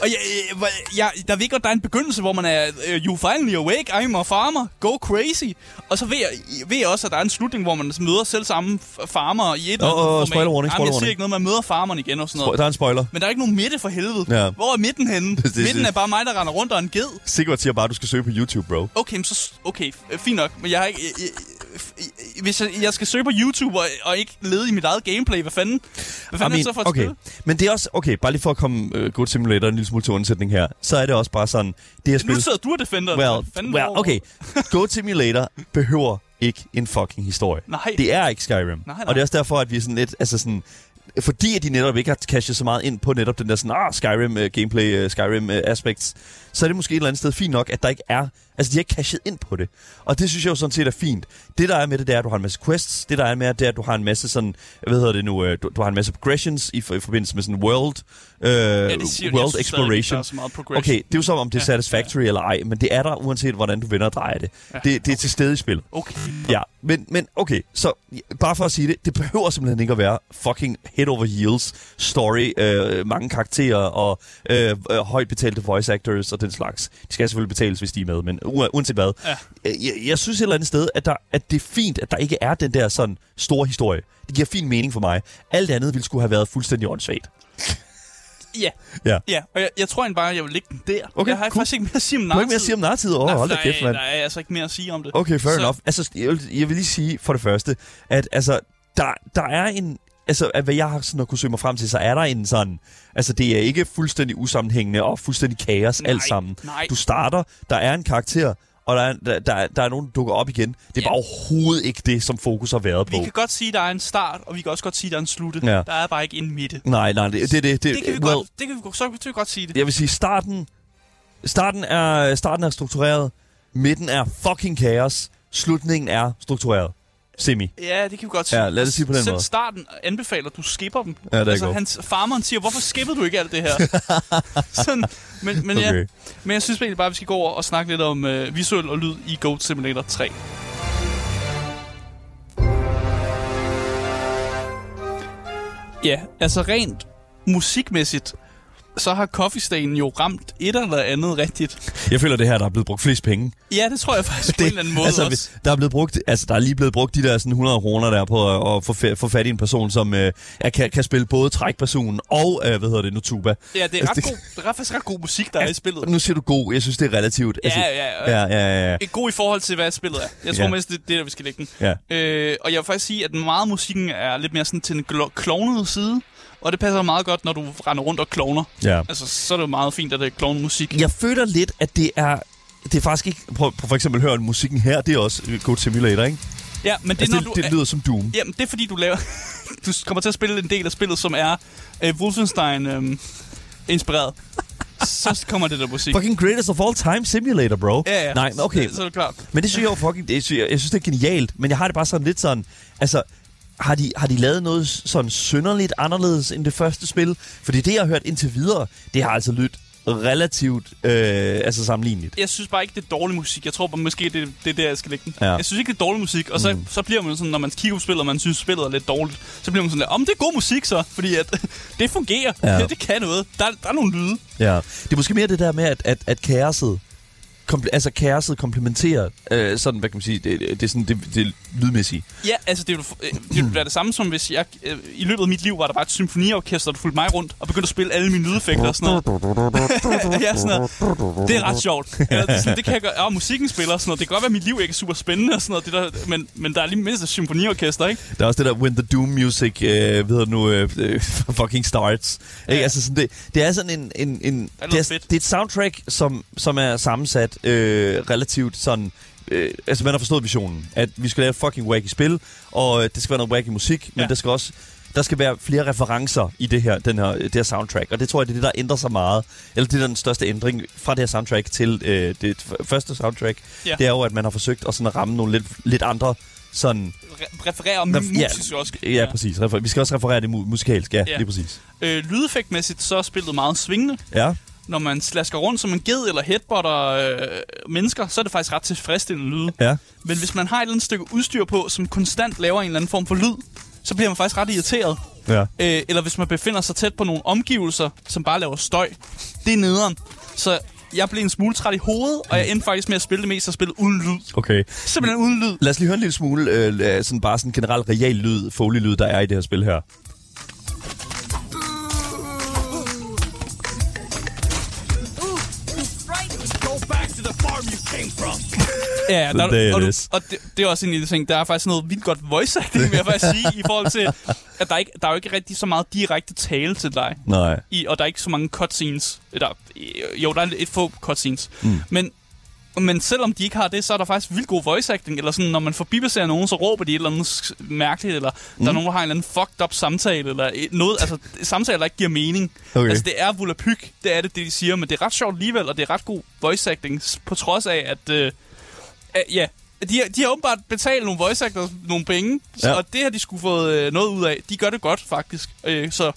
Og jeg, jeg, jeg, der ved godt, der er en begyndelse, hvor man er, uh, you finally awake, I'm a farmer, go crazy. Og så ved jeg, ved jeg også, at der er en slutning, hvor man møder selv samme farmer i et eller Åh, andet spoiler warning, Jamen, jeg siger ikke noget, man møder farmeren igen og sådan noget. Der er en spoiler. Men der er ikke nogen midte for helvede. Ja. Hvor er midten henne? det- midten er bare mig, der render rundt og en ged. Sigurd siger bare, at du skal søge på YouTube, bro. Okay, så, okay, fint nok. Men jeg har ikke... Jeg, jeg, hvis jeg, jeg skal søge på YouTube og, og ikke lede i mit eget gameplay, hvad fanden? Hvad fanden er det så for et okay. spil? Men det er også, okay, bare lige for at komme uh, Good Simulator en lille smule til undsætning her, så er det også bare sådan, det her Nu spil... sidder du og defender. Well, fanden well, okay. Goat Simulator behøver ikke en fucking historie. Nej. Det er ikke Skyrim. Nej, nej. Og det er også derfor, at vi er sådan lidt, altså sådan, fordi at de netop ikke har cashet så meget ind på netop den der sådan, ah, Skyrim uh, gameplay, uh, Skyrim uh, aspects, så er det måske et eller andet sted fint nok, at der ikke er, altså de har ikke cashet ind på det. Og det synes jeg jo sådan set er fint. Det der er med det, det er, at du har en masse quests. Det der er med det, er, at du har en masse sådan, hvad hedder det nu, uh, du, du har en masse progressions i, i forbindelse med sådan world, uh, Ja, det siger, world synes stadig exploration. Progression. Okay, det er jo som om det er Ja, satisfactory eller ej, men det er der uanset hvordan du vender og drejer det. Ja, Det, det er til stede i spil. Okay. Ja, men, men okay, så bare for at sige det, det behøver simpelthen ikke at være fucking head over heels story, øh, mange karakterer og øh, øh, højt betalte voice actors og den slags. De skal selvfølgelig betales, hvis de er med, men uanset hvad. Ja. Øh, Jeg, jeg synes et eller andet sted, at, der, at det er fint, at der ikke er den der sådan store historie. Det giver fin mening for mig. Alt andet ville skulle have været fuldstændig åndssvagt. Ja. Ja. Ja, og jeg, jeg tror egentlig bare, at jeg vil lægge den der. Okay, jeg har cool. faktisk ikke mere at sige om Du har ikke mere at sige om narrativet? Åh, oh, hold da kæft, mand. Der er altså ikke mere at sige om det. Okay, fair Så- enough. Altså, jeg vil, jeg vil lige sige for det første, at altså, der, der er en... Altså, at hvad jeg har sådan at kunne søge mig frem til, så er der en sådan... Altså, det er ikke fuldstændig usammenhængende og fuldstændig kaos Nej, alt sammen. nej. Du starter, der er en karakter, og der er, der, der, der er nogen, der dukker op igen. Det er Ja. bare overhovedet ikke det, som fokus har været på. Vi kan godt sige, at der er en start, og vi kan også godt sige, at der er en slutte. Ja. Der er bare ikke en midte. Nej, nej, det, det, det, det, Det kan vi well, godt, det kan vi, så kan vi godt sige det. Jeg vil sige, starten, starten, er, starten er struktureret, midten er fucking kaos, slutningen er struktureret. Semi. Ja, det kan vi godt sige. Ja, lad det sige på den Selv måde. starten anbefaler, at du skipper dem. Ja, det er altså, hans, farmeren siger, hvorfor skippede du ikke alt det her? Sådan, men, men, ja, Okay. men jeg synes egentlig bare, at vi skal gå over og snakke lidt om øh, visuel og lyd i Goat Simulator 3. Ja, altså rent musikmæssigt, så har Coffee Stain jo ramt et eller andet rigtigt. Jeg føler, det her, der er blevet brugt flest penge. Ja, det tror jeg faktisk på en eller anden måde altså, også. Der er, blevet brugt, altså, der er lige blevet brugt de der sådan 100 kroner der på at, at få, fa- få fat i en person, som øh, er, kan, kan spille både trækpersonen og, øh, hvad hedder det nu, tuba. Ja, det er, ret Altså, god, det er faktisk ret god musik, der er i spillet. Nu siger du god, jeg synes, det er relativt. Ja, ja, ja. ja, ja, ja, ja. god i forhold til, hvad spillet er. Jeg tror Ja. mest, det er det, der vi skal lægge den. Ja. Øh, og jeg vil faktisk sige, at meget musikken er lidt mere sådan til den glo- klovnede side. Og det passer meget godt, når du render rundt og klovner. ja. Altså, så er det jo meget fint, at det er klovnet musik. Jeg føler lidt, at det er... Det er faktisk ikke... Prøv, prøv for eksempel at høre musikken her. Det er også Goat Simulator, ikke? Ja, men det, Det, er, altså, når det, du... det lyder som Doom. Jamen, det er fordi, du laver... du kommer til at spille en del af spillet, som er øh, Wolfenstein øh, inspireret. så kommer det der musik. Fucking greatest of all time simulator, bro. Ja, ja. Nej, men okay. Så, så er det klart. Men det synes jeg jo fucking... Det, synes jeg, jeg synes, det er genialt. Men jeg har det bare sådan lidt sådan... Altså, har de, har de lavet noget sådan synderligt anderledes end det første spil? Fordi det, jeg har hørt indtil videre, det har altså lyttet relativt øh, altså sammenligneligt. Jeg synes bare ikke, det er dårlig musik. Jeg tror bare, måske, det, det er der, jeg skal lægge den. Ja. Jeg synes ikke, det er dårlig musik. Og så, mm. så bliver man sådan, når man kigger på spillet, og man synes, spillet er lidt dårligt, så bliver man sådan, om det er god musik så. Fordi at, det fungerer. Ja. Det, det kan noget. Der, der er nogle lyde. Ja. Det er måske mere det der med, at, at, at kaoset kompl- altså kaoset komplementerer øh, sådan, hvad kan man sige, det, det, det er sådan det, det lydmæssige. Ja, altså det ville, øh, det ville være det samme som hvis jeg... Øh, I løbet af mit liv var der bare et symfoniorkester, der fulgte mig rundt og begyndte at spille alle mine lydeffekter og sådan noget. ja, sådan noget. Det er ret sjovt. Eller, det, sådan, det kan jeg gøre. Ja, musikken spiller og sådan noget. Det kan godt være, at mit liv ikke er super spændende og sådan noget. Det der, men, men der er lige mindst et symfoniorkester, ikke? Der er også det der When the Doom Music, øh, ved nu, øh, øh, fucking starts. Ja. Ikke? Altså sådan, det, det er sådan en... en, en Det er det, er, fedt. det er et soundtrack, som, som er sammensat øh, relativt sådan... Øh, altså, man har forstået visionen, at vi skal lave et fucking wacky spil, og øh, det skal være noget wacky musik, men Ja. der skal også der skal være flere referencer i det her, den her, det her soundtrack, og det tror jeg, det er det, der ændrer sig meget. Eller det er den største ændring fra det her soundtrack til øh, det første soundtrack. Ja. Det er jo, at man har forsøgt at, sådan at ramme nogle lidt, lidt andre sådan... Re- refererer Ref- ja, musisk også. Ja, ja, præcis. Refer- vi skal også referere det mu- musikalsk, Ja. ja. lige præcis. Øh, lydeffektmæssigt så er spillet meget svingende. Ja, Når man slasker rundt som en ged eller headbutter øh, mennesker, så er det faktisk ret tilfredsstillende lyde. ja. Men hvis man har et eller andet stykke udstyr på, som konstant laver en eller anden form for lyd, så bliver man faktisk ret irriteret. Ja. Øh, eller hvis man befinder sig tæt på nogle omgivelser, som bare laver støj. Det er nederen. Så jeg blev en smule træt i hovedet, og jeg endte faktisk med at spille det meste af spillet uden lyd. Okay. Simpelthen uden lyd. Lad os lige høre en lille smule, øh, sådan bare sådan generel real lyd, foley-lyd, der er i det her spil her. Ja, der, det er og, du, og det, det er også en lille ting. Der er faktisk noget vildt godt voice acting, vil jeg faktisk sige, i forhold til, at der, ikke, der er jo ikke rigtig så meget direkte tale til dig. Nej. i, og der er ikke så mange cutscenes. Der, jo, der er et få cutscenes. Mm. Men, men selvom de ikke har det, så er der faktisk vildt god voice acting. Eller sådan, når man forbipasserer nogen, så råber de et eller andet mærkeligt, eller mm. der er nogen, der har en eller anden fucked up samtale, eller et- noget, altså samtaler, der ikke giver mening. Okay. Altså, det er volapyk, det er det, det, de siger, men det er ret sjovt alligevel, og det er ret god voice acting, på trods af, at, øh, at ja, de, har- de har åbenbart betalt nogle voice actors nogle penge, ja. Ja. og det har de skulle fået øh, noget ud af. De gør det godt, faktisk. Øh, så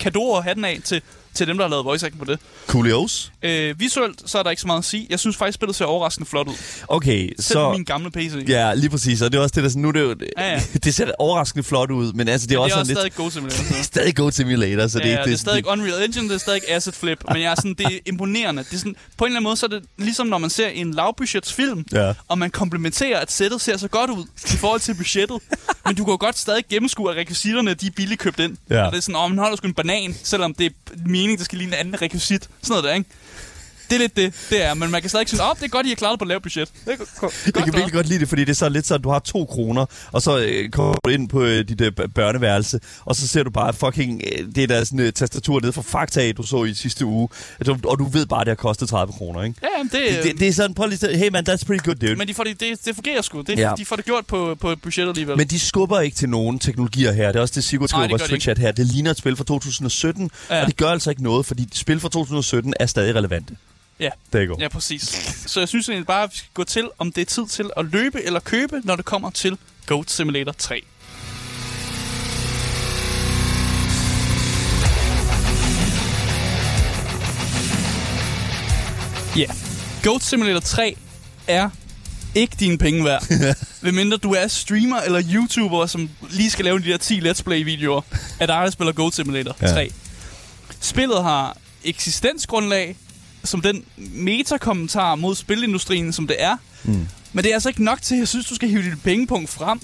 kadoer og hatten af til, til dem, der har lavet voice acting på det. Coolios. Øh, visuelt, så er der ikke så meget at sige. Jeg synes faktisk, spillet ser overraskende flot ud. Okay, Selv så... min gamle PC. Ja, lige præcis. Og det er også det, der sådan, nu er det jo... Ja, ja. det ser overraskende flot ud, men altså, det er det også er sådan også lidt... stadig Go Simulator. Det er stadig Go Simulator, så det, ja, er det, er stadig Unreal Engine, det er stadig Asset Flip, men jeg er sådan, det er imponerende. Det er sådan, på en eller anden måde, så er det ligesom når man ser en lavbudgetsfilm, Ja. og man komplementerer, at sættet ser så godt ud i forhold til budgettet, men du kan jo godt stadig gennemskue, at rekvisitterne de er billigt købt ind. Ja. Og det er sådan, åh, man holder sgu en banan, selvom det er mening, det skal ligne en anden rekvisit. Sådan noget der, ikke? Det er lidt det, det er. Men man kan stadig sige, åh, det er godt, I har klaret det på lavt budget. Det er go- go- godt Jeg kan virkelig godt lide det, fordi det er så lidt så, at du har to kroner, og så øh, kommer du ind på øh, dit øh, børneværelse, og så ser du bare fucking øh, det der sådan, øh, tastatur nede fra Fakta, du så i sidste uge, og du, og du ved bare, at det har kostet 30 kroner, ikke? Ja, jamen, det, Det, det, det er sådan, prøv lige hey man, that's pretty good, dude. Men, de får det, det, det fungerer sgu. Det, Ja. De får det gjort på, på budgettet alligevel. men de skubber ikke til nogen teknologier her. Det er også det, Sigurd skriver på Twitch chat her. Det ligner et spil fra 2017, Ja. ja. og det gør altså ikke noget, fordi spil fra 2017 er stadig relevante. Ja. Der er Ja, præcis. Så jeg synes egentlig bare, at vi skal gå til, om det er tid til at løbe eller købe, når det kommer til Goat Simulator 3. Ja, yeah. Goat Simulator 3 er ikke dine penge værd. Medmindre du er streamer eller YouTuber, som lige skal lave de der 10 Let's Play-videoer af dig, der spiller Goat Simulator Ja. 3. Spillet har eksistensgrundlag som den metakommentar mod spilindustrien, som det er. Mm. Men det er altså ikke nok til, at jeg synes, du skal hive dit pengepunkt frem.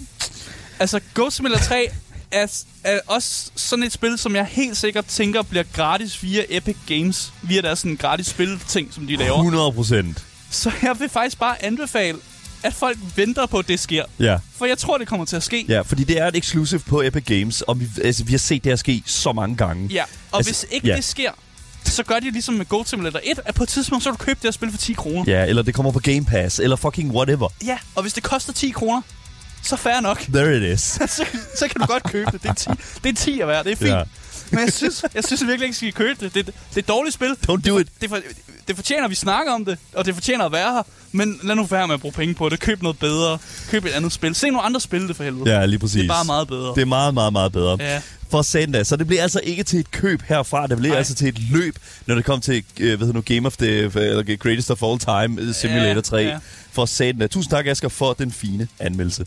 Altså, Ghost Simulator 3 er, er også sådan et spil, som jeg helt sikkert tænker bliver gratis via Epic Games. Via deres sådan gratis spilting, som de laver. 100 procent. Så jeg vil faktisk bare anbefale, at folk venter på, at det sker. Ja. For jeg tror, det kommer til at ske. ja, fordi det er et exclusive på Epic Games, og vi, altså, vi har set det her ske så mange gange. Ja, og Altså, hvis ikke ja. det sker, så gør de ligesom med Goat Simulator 1, at på et tidspunkt, så vil du købe det her spil for 10 kroner. Ja, eller det kommer på Game Pass, eller fucking whatever. Ja, og hvis det koster 10 kroner, så fair nok. There it is. så, så kan du godt købe det. Det er 10, det er 10 at være, det er fint. Ja. Men jeg synes, jeg synes virkelig ikke, at I skal købe det. Det, det er et dårligt spil. Don't do it. Det, for, det fortjener, at vi snakker om det, og det fortjener at være her. Men lad nu være med at bruge penge på det. Køb noget bedre. Køb et andet spil. Se nogle andre spil det for helvede. Ja, lige præcis. Det er bare meget bedre. Det er meget, meget, meget bedre. Ja. For satan. Så det bliver altså ikke til et køb herfra. Det bliver Nej. altså til et løb, når det kommer til øh, hvad hedder nu, Game of the eller Greatest of All Time øh, Simulator Ja, 3. ja. For satan. Tusind tak, Asger, for den fine anmeldelse.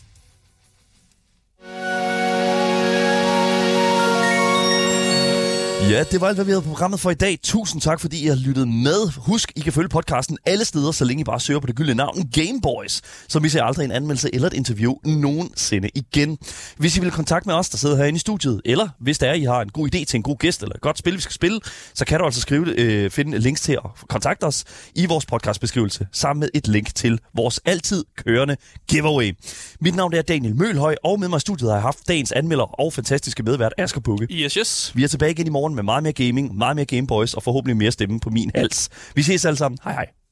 Ja, det var alt, hvad vi havde på programmet for i dag. Tusind tak, fordi I har lyttet med. Husk, I kan følge podcasten alle steder, så længe I bare søger på det gyldne navn Gameboys. Så misser I aldrig en anmeldelse eller et interview nogensinde igen. Hvis I vil kontakte med os, der sidder herinde i studiet, eller hvis der er, I har en god idé til en god gæst eller et godt spil, vi skal spille, så kan du altså skrive, øh, finde links til at kontakte os i vores podcastbeskrivelse, sammen med et link til vores altid kørende giveaway. Mit navn er Daniel Mølhøj, og med mig i studiet har jeg haft dagens anmelder og fantastiske medvært Asger Bukke. Yes, yes. Vi er tilbage igen i morgen med meget mere gaming, meget mere Gameboys og forhåbentlig mere stemme på min hals. Vi ses alle sammen. Hej hej.